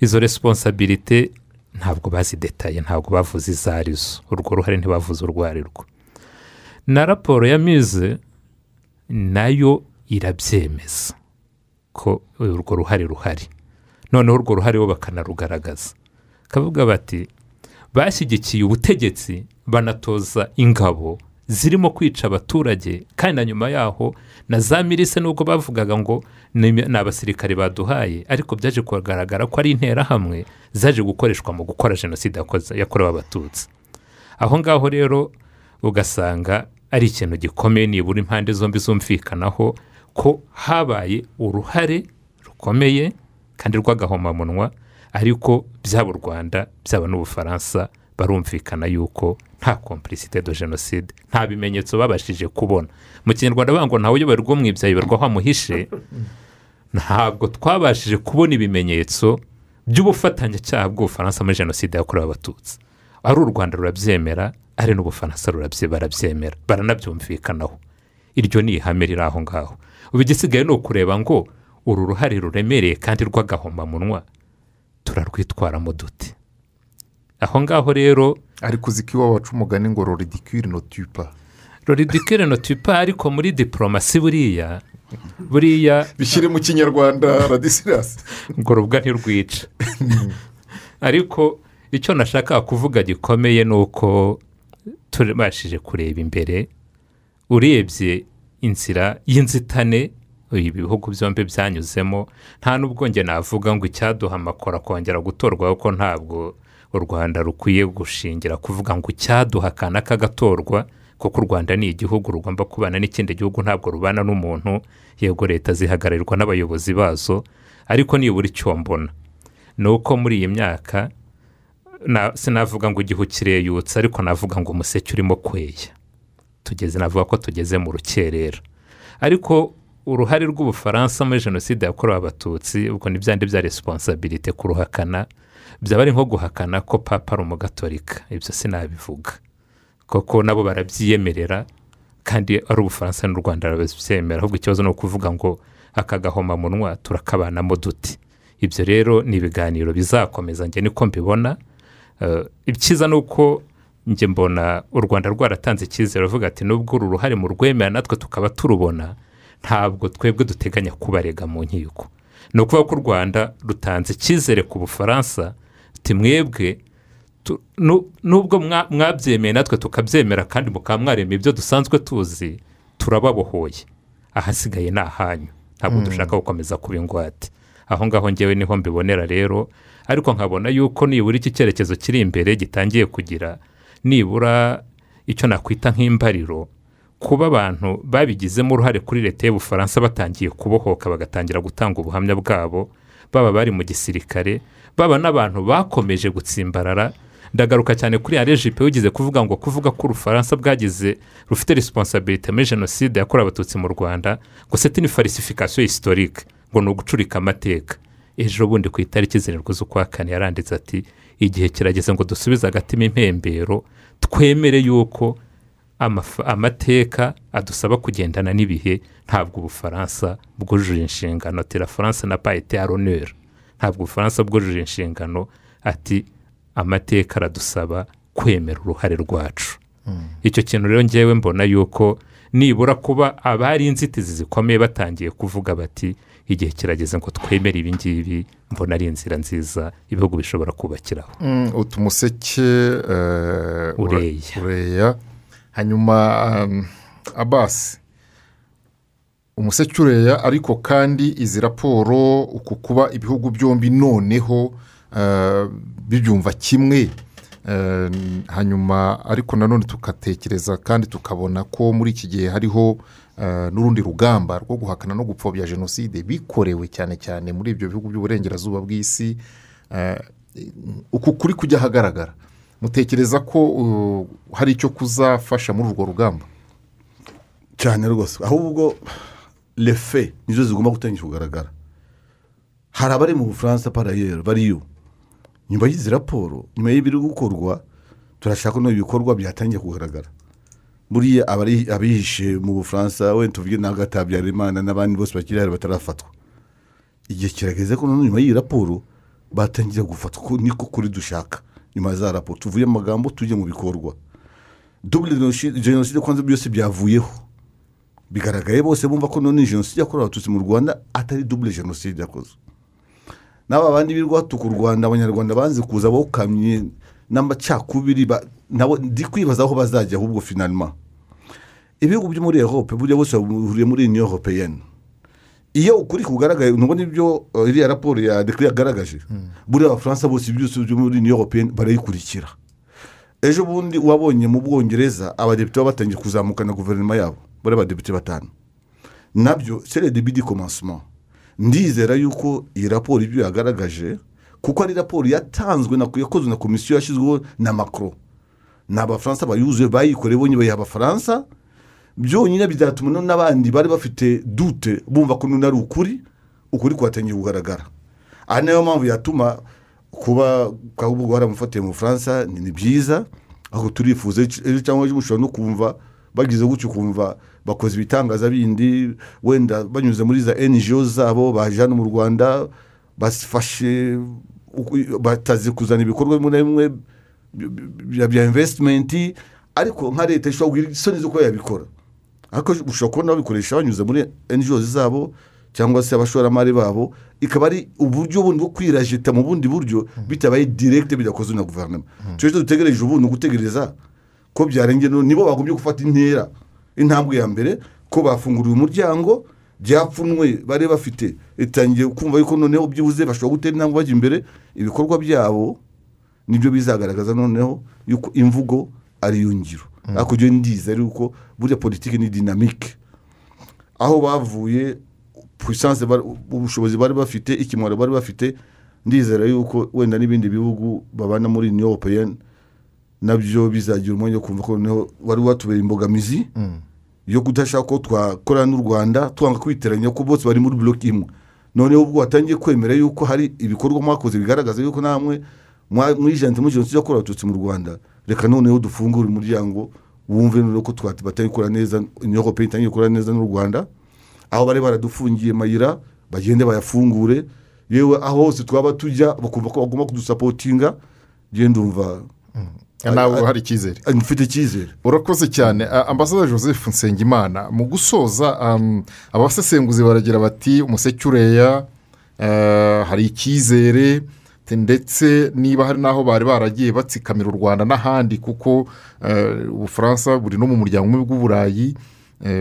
Izo resiponsabirite ntabwo bazidetaye ntabwo bavuze izo ari zo urwo ruhare ntibavuze urwo ari rwo. Na raporo ya mize na yo irabyemeza ko urwo ruhare ruhari. Noneho urwo ruhare bo bakanarugaragaza. Bakavuga bati bashyigikiye ubutegetsi banatoza ingabo zirimo kwica abaturage. Kandi na nyuma yaho na za mirise nubwo bavugaga ngo ni abasirikare baduhaye. Ariko byaje kugaragara ko ari interahamwe zaje gukoreshwa mu gukora jenoside yakorewe abatutsi. Aho ngaho rero ugasanga ari ikintu gikomeye nibura impande zombi zumvikanaho ko habaye uruhare rukomeye kandi rw'agahomamunwa ariko byaba u rwanda byaba n'ubufaransa barumvikana yuko nta kompurisite de jenoside nta bimenyetso babashije kubona. Mu kinyarwanda bavuga ngo ntawe uyoboye rwo mu ibyayi barwaho amuhishe. Ntabwo twabashije kubona ibimenyetso by'ubufatanyacyaha bw'ubufaransa muri jenoside yakorewe abatutsi. Ari u rwanda rurabyemera ari n'ubufaransa barabyemera. Baranabyumvikanaho. Iryo ni ihame riri aho ngaho. Ubu igisigaye ni ukureba ngo uru ruhare ruremereye kandi rw'agahomamunwa turarwitwaramo dute aho ngaho rero ariko uzi ko iwabo baca umugani ngo roridikiri notupa roridikire notipa ariko muri diporomasi buriya buriya bishyire mu kinyarwanda radisirasi ngo rubwa ntirwica ariko icyo nashaka kuvuga gikomeye ni uko tubashije kureba imbere urebye inzira y'inzitane ibi bihugu byombi byanyuzemo nta n'ubwo njye navuga ngo icyaduha amakoro akongera gutorwa kuko ntabwo u rwanda rukwiye gushingira kuvuga ngo icyaduha akana kagatorwa kuko u rwanda ni igihugu rugomba kubana n'ikindi gihugu ntabwo rubana n'umuntu yego leta zihagararirwa n'abayobozi bazo ariko nibura icyo mbona. Ni uko muri iyi myaka na- sinavuga ngo igihu kireyutse ariko navuga ngo umuseke urimo kweya. Tugeze navuga ko tugeze mu rukerera ariko uruhare rw'ubufaransa muri jenoside yakorewe abatutsi ubwo ni byandi bya resiponsabirite kuruhakana byaba ari nko guhakana ko papa ari umugatolika. Ibyo sinabivuga. Koko nabo barabyiyemerera kandi ari ubufaransa n'u rwanda barabyemera. Ahubwo ikibazo ni ukuvuga ngo aka gahomamunwa turakabanamo duti. Ibyo rero ni ibiganiro bizakomeza njye niko mbibona. Eh, icyiza ni uko njye mbona u rwanda rwaratanze icyizere ruvuga ati nubwo uru ruhare mu rwemera natwe tukaba turubona ntabwo twebwe duteganya kubarega mu nkiko. Ni ukuvuga ko u rwanda rutanze icyizere ku bufaransa ati mwebwe nubwo mwa- mwabyemeye natwe tukabyemera kandi mukaba ibyo dusanzwe tuzi turababohoye. Ahasigaye ni ahanyu. Ntabwo dushaka gukomeza kuba ingwate aho ngaho ngewe ni ho mbibonera rero ariko nkabona yuko nibura iki cyerekezo kiri imbere gitangiye kugira nibura icyo nakwita nk'imbariro. Kuba abantu babigizemo uruhare kuri leta y'ubufaransa batangiye kubohoka bagatangira gutanga ubuhamya bwabo baba bari mu gisirikare baba n'abantu bakomeje gutsimbarara. Ndagaruka cyane kuri arejipe wigeze kuvuga ngo kuvuga ko ubufaransa bwagize rufite resiponsabirite muri jenoside yakorewe abatutsi mu rwanda ngo seti ni farisifikasiyo historique ngo ni ugucurika amateka. Ejo bundi ku itariki zirindwi z'ukwa kane yaranditse ati igihe kirageze ngo dusubize agatima impembero twemere yuko amateka adusaba kugendana n'ibihe ntabwo ubufaransa bwujuje inshingano. Ati la france na été à l'honneur. Ntabwo ubufaransa bwujuje inshingano ati amateka aradusaba kwemera uruhare rwacu. Icyo kintu rero ngewe mbona yuko nibura kuba abari inzitizi zikomeye batangiye kuvuga bati igihe kirageze ngo twemere ibi ngibi mbona ari inzira nziza ibihugu bishobora kubakiraho. Mm, utu museke eh, ureya. hanyuma um, abasi umuseke ureya ariko kandi izi raporo uku kuba ibihugu byombi noneho eh, bibyumva kimwe eh, hanyuma ariko nanone tugatekereza kandi tukabona ko muri iki gihe hariho eh, n'urundi rugamba rwo guhakana no gupfobya jenoside bikorewe cyane cyane muri ibyo bihugu by'uburengerazuba bw'isi uku kuri kujya ahagaragara. Mutekereza ko hari icyo kuzafasha muri urwo rugamba? Cyane rwose. Ahubwo refe nizo zigomba gutangira kugaragara hari abari mu bufaransa parayeri bariyo nyuma y'izi raporo nyuma y'ibiri gukorwa turashaka ko ibikorwa byatangiye kugaragara. Buriya abihishe mu bufaransa wenda tuvuge na hagati habyarimana n'abandi bose bakiri hari batarafatwa. Igihe kirageze ko nyuma y'iyi raporo batangira gufatwa ko niko kuri dushaka nyuma za raporo. Tuvuye mu magambo tujye mu bikorwa. Dubule jenoside kwanza byose byavuyeho. Bigaragaye bose bumva ko none jenoside yakorewe abatutsi mu rwanda atari dubule jenoside yakozwe n'aba bandi birirwa batuka u rwanda abanyarwanda banze kuza bawukamye n'amacakubiri nabo ndi kwibaza aho bazajya ahubwo finalima ibihugu byo muri erope burya bose bahuriye muri uniyo europeyeni iyo ukuri kugaragaye ntubona ibyo uh, iriya raporo ya dekire yagaragaje buriya abafaransa bose byose byo muri uniyo europeyeni barayikurikira. Ejo bundi wabonye mu bwongereza abadepite baba batangiye kuzamuka na guverinoma yabo. Bari abadepite batanu. Nabyo sere de bidi komansoma ndizera yuko iyi raporo ibyo yagaragaje kuko ari raporo yatanzwe na yakozwe na komisiyo yashyizweho na makoro ni abafaransa bayuzuye bayikoreye bonyine bayiha abafaransa. Byonyine bizatuma n'abandi bari bafite dute bumva ko none ari ukuri ukuri kwatangiye kugaragara. Aha niyo mpamvu yatuma kuba ahubwo baramufatiye mu bufaransa ni byiza aho turifuza cyangwa ejo mushobora no kumva bagize gutyo ukumva bakoze ibitangaza bindi wenda banyuze muri za ngo zabo baje hano mu rwanda bafashe batazi kuzana ibikorwa bimwe na bimwe bya- invesitimenti ariko nka leta ishobora kugira isoni zo kuba yabikora. Ariko ushobora kubona babikoresha banyuze muri ngo zabo cyangwa se abashoramari babo ikaba ari uburyo bundi bwo kwirajeta mu bundi buryo bitabaye direkite bidakozwe na guverinoma. Icyo cyo dutegereje ubu ni ugutegereza ko byarengera none nibo bagombye gufata intera. Intambwe ya mbere ko bafunguriwe umuryango byapfunwe bari bafite itangiye kumva yuko noneho byibuze bashobora gutera intambwe bajya imbere. Ibikorwa byabo ni byo bizagaragaza noneho yuko imvugo ari yo ngiro ariko ibyo ndiza ari uko buriya politiki ni dinamike aho bavuye puissance ubushobozi bari bafite ikimwaro bari bafite ndizera yuko wenda n'ibindi bihugu babana muri union européenne na byo bizagira umwanya wo kumva ko noneho wari watubera imbogamizi yo kudashaka ko twakorana n'u rwanda twanga kwiteranya ko bose bari muri bloc imwe. Noneho ubwo watangiye kwemera yuko hari ibikorwa mwakoze bigaragaza yuko namwe mwijante muri jenoside yakorewe abatutsi mu rwanda. Reka noneho dufungure umuryango wumve noneho ko batari gukora neza union européenne itangiye gukora neza n'u rwanda. Aho bari baradufungiye mayira bagende bayafungure. Yewe aho hose twaba tujya bakumva ko bagomba kudusapotinga genda umva. Nawe hari icyizere mfite icyizere urakoze cyane. A- ambasaderi joseph nsengimana mu gusoza um, abasesenguzi baragira bati umuseke ureya eh, hari icyizere ndetse niba hari n'aho bari baragiye batsikamira u rwanda n'ahandi kuko ubufaransa buri no mu muryango umwe bw'uburayi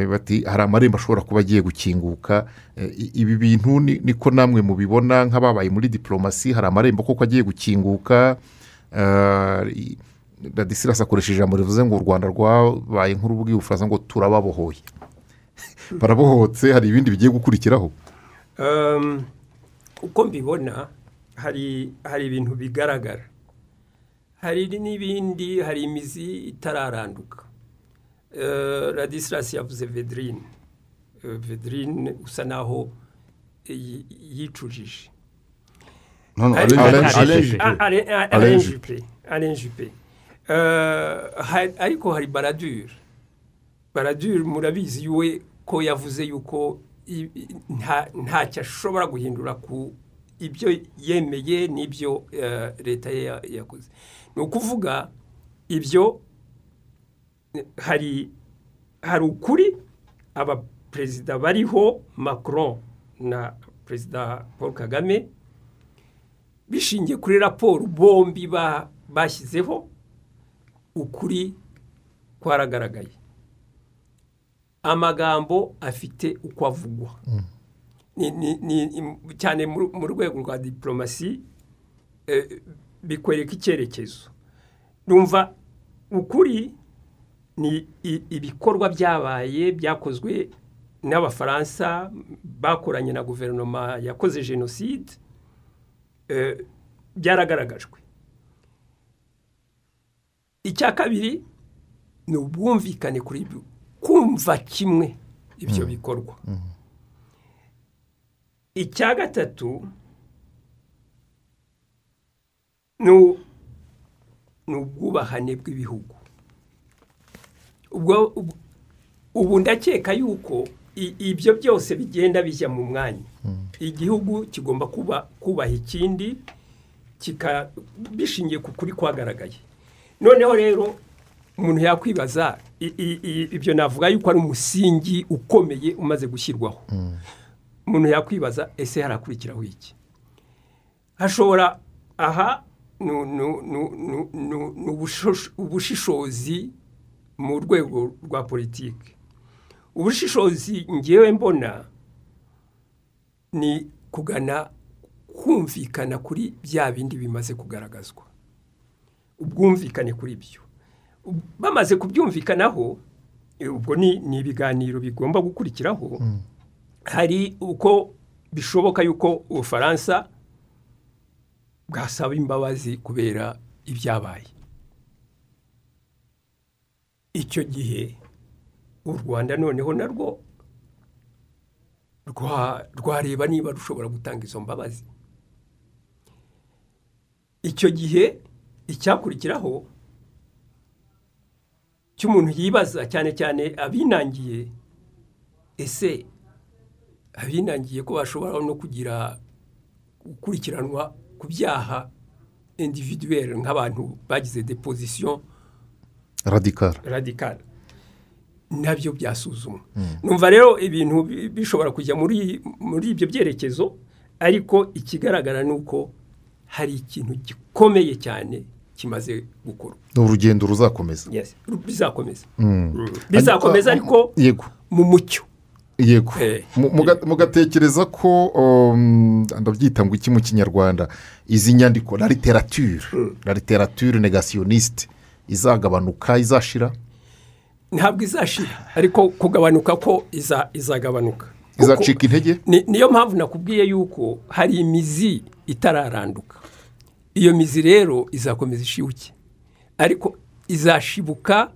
bati hari amarembo ashobora kuba agiye gukinguka. Ibi bintu ni- niko namwe mubibona nk'ababaye muri diporomasi hari amarembo koko agiye gukinguka radisirasi akoresha ijambo rivuze ngo u rwanda rwabaye nk'urubuga ibufaransa ngo turababohoye. Barabohotse hari ibindi bigiye gukurikiraho? Um, uko mbibona hari hari ibintu bigaragara. Hari n'ibindi hari imizi itararanduka. Uh, radisirasi yavuze vedirine vedirine usa naho yi- yicujije. Hano, Hari- ariko hari baradure. Baradure murabizi we ko yavuze yuko ntacyo ashobora guhindura ku ibyo yemeye n'ibyo eh, leta ye ya- yakoze. Ni ukuvuga ibyo hari hari ukuri abaperezida bariho macron na perezida paul kagame bishingiye kuri raporo bombi ba- bashyizeho ukuri kwaragaragaye. Amagambo afite uko avugwa. Cyane mu rwego rwa diporomasi eh, bikwereka icyerekezo. Numva ukuri ni ibikorwa byabaye byakozwe n'abafaransa bakoranye na guverinoma yakoze jenoside eh, byaragaragajwe. Icya kabiri ni ubwumvikane kuri ibyo kumva kimwe ibyo bikorwa. Icya gatatu ni ubwubahane bw'ibihugu. Ubwo ubu- ndakeka yuko ibyo byose bigenda bijya mu mwanya. Igihugu kigomba kuba kubaha ikindi kika bishingiye ku kuri kwagaragaye. Noneho rero umuntu yakwibaza ibyo navuga yuko ari umusingi ukomeye umaze gushyirwaho. Umuntu yakwibaza ese harakurikiraho iki? Hashobora aha nu- nu- nu- nu- nu- ni ubushishozi mu rwego rwa politiki. Ubushishozi ngewe mbona ni kugana kumvikana kuri bya bindi bimaze kugaragazwa. Ubwumvikane kuri byo. Bamaze kubyumvikanaho ubwo ni ni ibiganiro bigomba gukurikiraho hari uko bishoboka yuko ubufaransa bwasaba imbabazi kubera ibyabaye. Icyo gihe u rwanda noneho narwo rwa- rwareba niba rushobora gutanga izo mbabazi. Icyo gihe icyakurikiraho cy'umuntu yibaza cyane cyane abinangiye ese abinangiye ko bashobora no kugira gukurikiranwa ku byaha individuel nk'abantu bagize deposition radikara radikari na byo byasuzumwa numva rero ibintu bi- bishobora kujya muri muri ibyo byerekezo ariko ikigaragara ni uko hari ikintu gikomeye cyane kimaze gukorwa ni urugendo ruzakomeza. Bizakomeza. Mm. bizakomeza ariko yego. mu mucyo. Yego. Eh. Mu- muga- mugatekereza ko um, ndabyita ngo iki mu kinyarwanda? Izi nyandiko la literature. La literature negationiste izagabanuka izashira? Ntabwo izashira. Ariko kugabanuka ko iza- izagabanuka. Izacika intege? Ni- niyo mpamvu nakubwiye yuko hari imizi itararanduka. Iyo mizi rero izakomeza ishibuke. Ariko izashibuka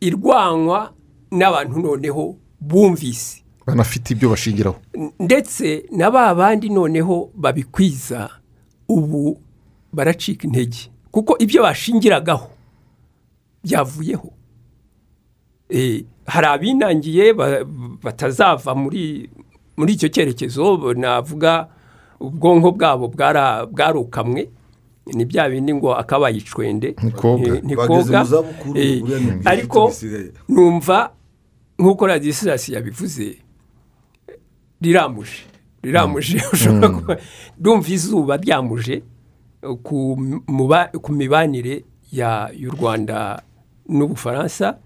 irwanywa n'abantu noneho bumvise. Banafite ibyo bashingiraho. Ndetse na ba bandi noneho babikwiza ubu baracika intege. Kuko ibyo bashingiragaho byavuyeho. Eh, hari abinangiye ba- batazava muri muri icyo cyerekezo navuga ubwonko bwabo bwarukamwe. Ni bya bindi ngo akabaye icwende Ntikoga. Ariko numva nk'uko radisilasi yabivuze riramuje riramuje ushobora kuba ndumva izuba ryamuje ku muba- ku mibanire ya- y'u rwanda n'ubufaransa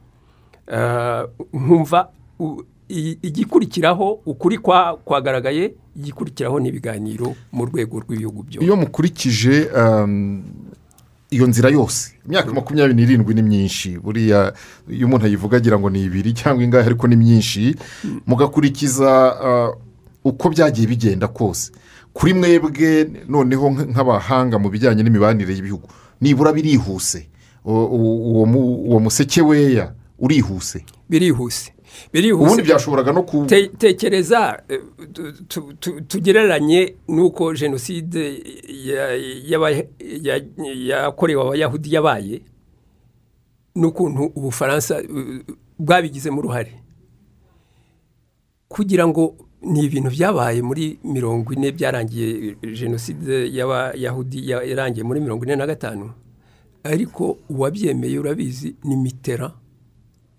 Eh, nkumva igikurikiraho ukuri kwa- kwagaragaye igikurikiraho n'ibiganiro mu rwego rw'ibihugu byose iyo mukurikije um, iyo nzira yose imyaka makumyabiri n'irindwi ni myinshi buriya iyo umuntu ayivuga agira ngo ni ibiri cyangwa ingahe ariko ni myinshi mugakurikiza uh, uko byagiye bigenda kose. Kuri mwebwe noneho nk- nk'abahanga mu bijyanye n'imibanire y'ibihugu nibura birihuse. Uwo museke weya urihuse. Birihuse. Ubundi byashoboraga no ku Te- tekereza eh, tu- tu- tu- tugereranye n'uko jenoside ya- y'aba- ya- yakorewe abayahudi yabaye n'ukuntu ubufaransa eh, bwabigizemo uruhare. Kugira ngo ni ibintu byabaye muri mirongo ine byarangiye jenoside y'abayahudi ya- yarangiye muri mirongo ine na gatanu ariko uwabyemeye urabizi ni mitera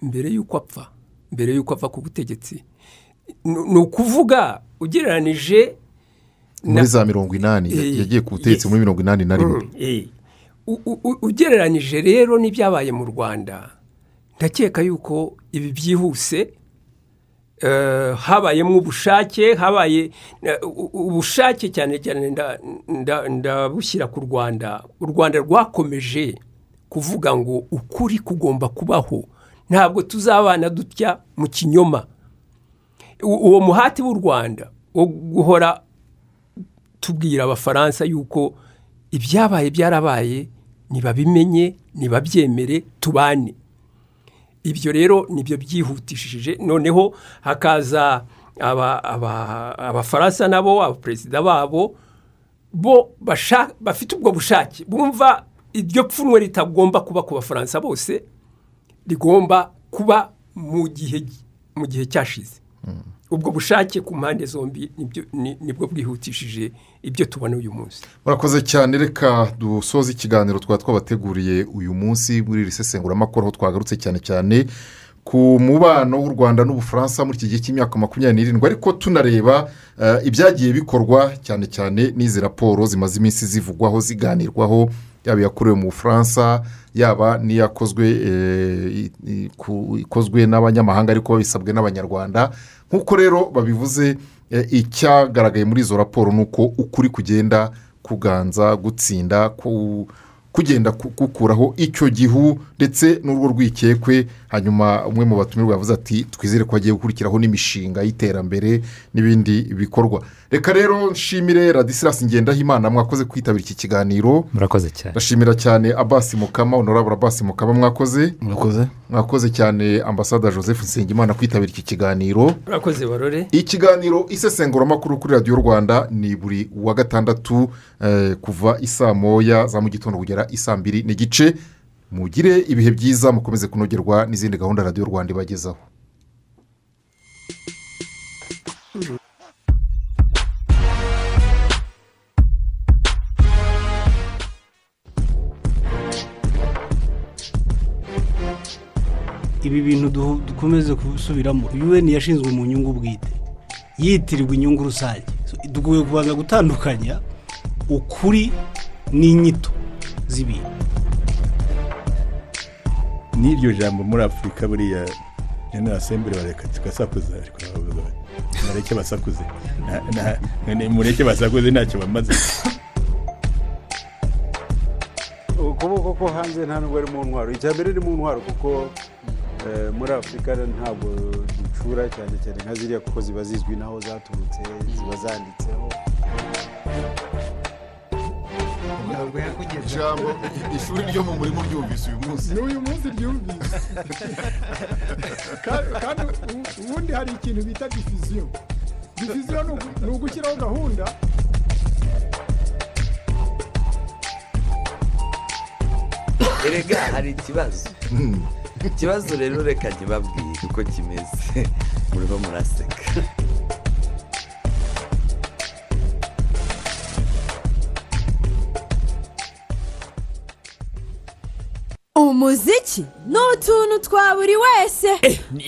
mbere y'uko apfa. Mbere y'uko apfa ku butegetsi. Ni ukuvuga ugereranije muri za mirongo inani Eh, yagiye ku butegetsi muri mirongo inani na rimwe. Mm, eh. U- u- u- ugereranije rero n'ibyabaye mu rwanda ndakeka yuko ibi byihuse eh, habayemo ubushake habaye ubushake cyane cyane nda- nda- ndabushyira ku rwanda. U rwanda rwakomeje kuvuga ngo ukuri kugomba kubaho. Ntabwo tuzabana dutya mu kinyoma. Uwo muhati w'u rwanda wo guhora tubwira abafaransa yuko ibyabaye byarabaye ntibabimenye ntibabyemere tubane. Ibyo rero ni byo byihutishije. Noneho hakaza aba- aba- abafaransa nabo abaperezida babo bo bafite ubwo bushake. Bumva iryo pfunwe ritagomba kuba ku bafaransa bose rigomba kuba mu gihe mu gihe cyashize. Ubwo bushake ku mpande zombi ni bwo bwihutishije ibyo tubona uyu munsi. Murakoze cyane reka dusoze ikiganiro twaba twabateguriye uyu munsi muri iri sesenguramakuru aho twagarutse cyane cyane ku mubano w'u rwanda n'ubufaransa muri iki gihe cy'imyaka makumyabiri n'irindwi ariko tunareba eh, ibyagiye bikorwa cyane cyane n'izi raporo zimaze iminsi zivugwaho ziganirwaho yaba iyakorewe mu bufaransa yaba n'iyakozwe eh, ikozwe n'abanyamahanga ariko babisabwe n'abanyarwanda. Nk'uko rero babivuze eh, icyagaragaye muri izo raporo ni uko ukuri kugenda kuganza gutsinda ku- kugenda ku- gukuraho icyo gihu ndetse n'urwo rwikekwe hanyuma umwe mu batumirwa yavuze ati twizere ko hagiye gukurikiraho n'imishinga y'iterambere n'ibindi bikorwa. Reka rero nshimire radisirasi ngendahimana mwakoze kwitabira iki kiganiro. Murakoze cyane. Ndashimira cyane abasi mukama honorable abasi mukama mwakoze? Murakoze. Mwakoze cyane ambasada joseph nsengimana kwitabira iki kiganiro. Urakoze barore ikiganiro isesenguramakuru kuri radiyo rwanda ni buri wa gatandatu eh, kuva isaa moya za mu gitondo kugera isaa mbiri n'igice mugire ibihe byiza mukomeze kunogerwa n'izindi gahunda radiyo rwanda ibagezaho. Ibi bintu du- dukomeze gusubiramo un yashinzwe mu nyungu bwite. Yitirirwa inyungu rusange. Dukwiye kubanza gutandukanya ukuri n'inyito z'ibintu. N'iryo jambo muri afurika buriya nyine asembure bareka tugasakuza ariko baravuga bati, mureke basakuze. Mureke basakuze ntacyo bamaze. Ukuboko ko hanze nta nubwo ari mu ntwaro. Icya mbere ni mu ntwaro kuko eh, muri afurika ntabwo ducura cyane cyane nka ziriya kuko ziba zizwi n'aho zaturutse ziba zanditseho. Ijambo ishuri ryo mu murimo ryumvise uyu munsi. N'uyu munsi ryumvise. Ka- kandi ubundi hari ikintu bita difiziyo difiziyo ni ugu- ni ugushyiraho gahunda. Erega hari ikibazo. Ikibazo rero reka ntibabwire uko kimeze. Muriho muraseka. Umuziki ni utuntu twa buri wese.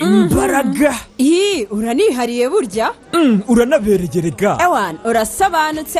Imbaraga iyi uranihariye burya? Uranaberegerega. Ewana urasobanutse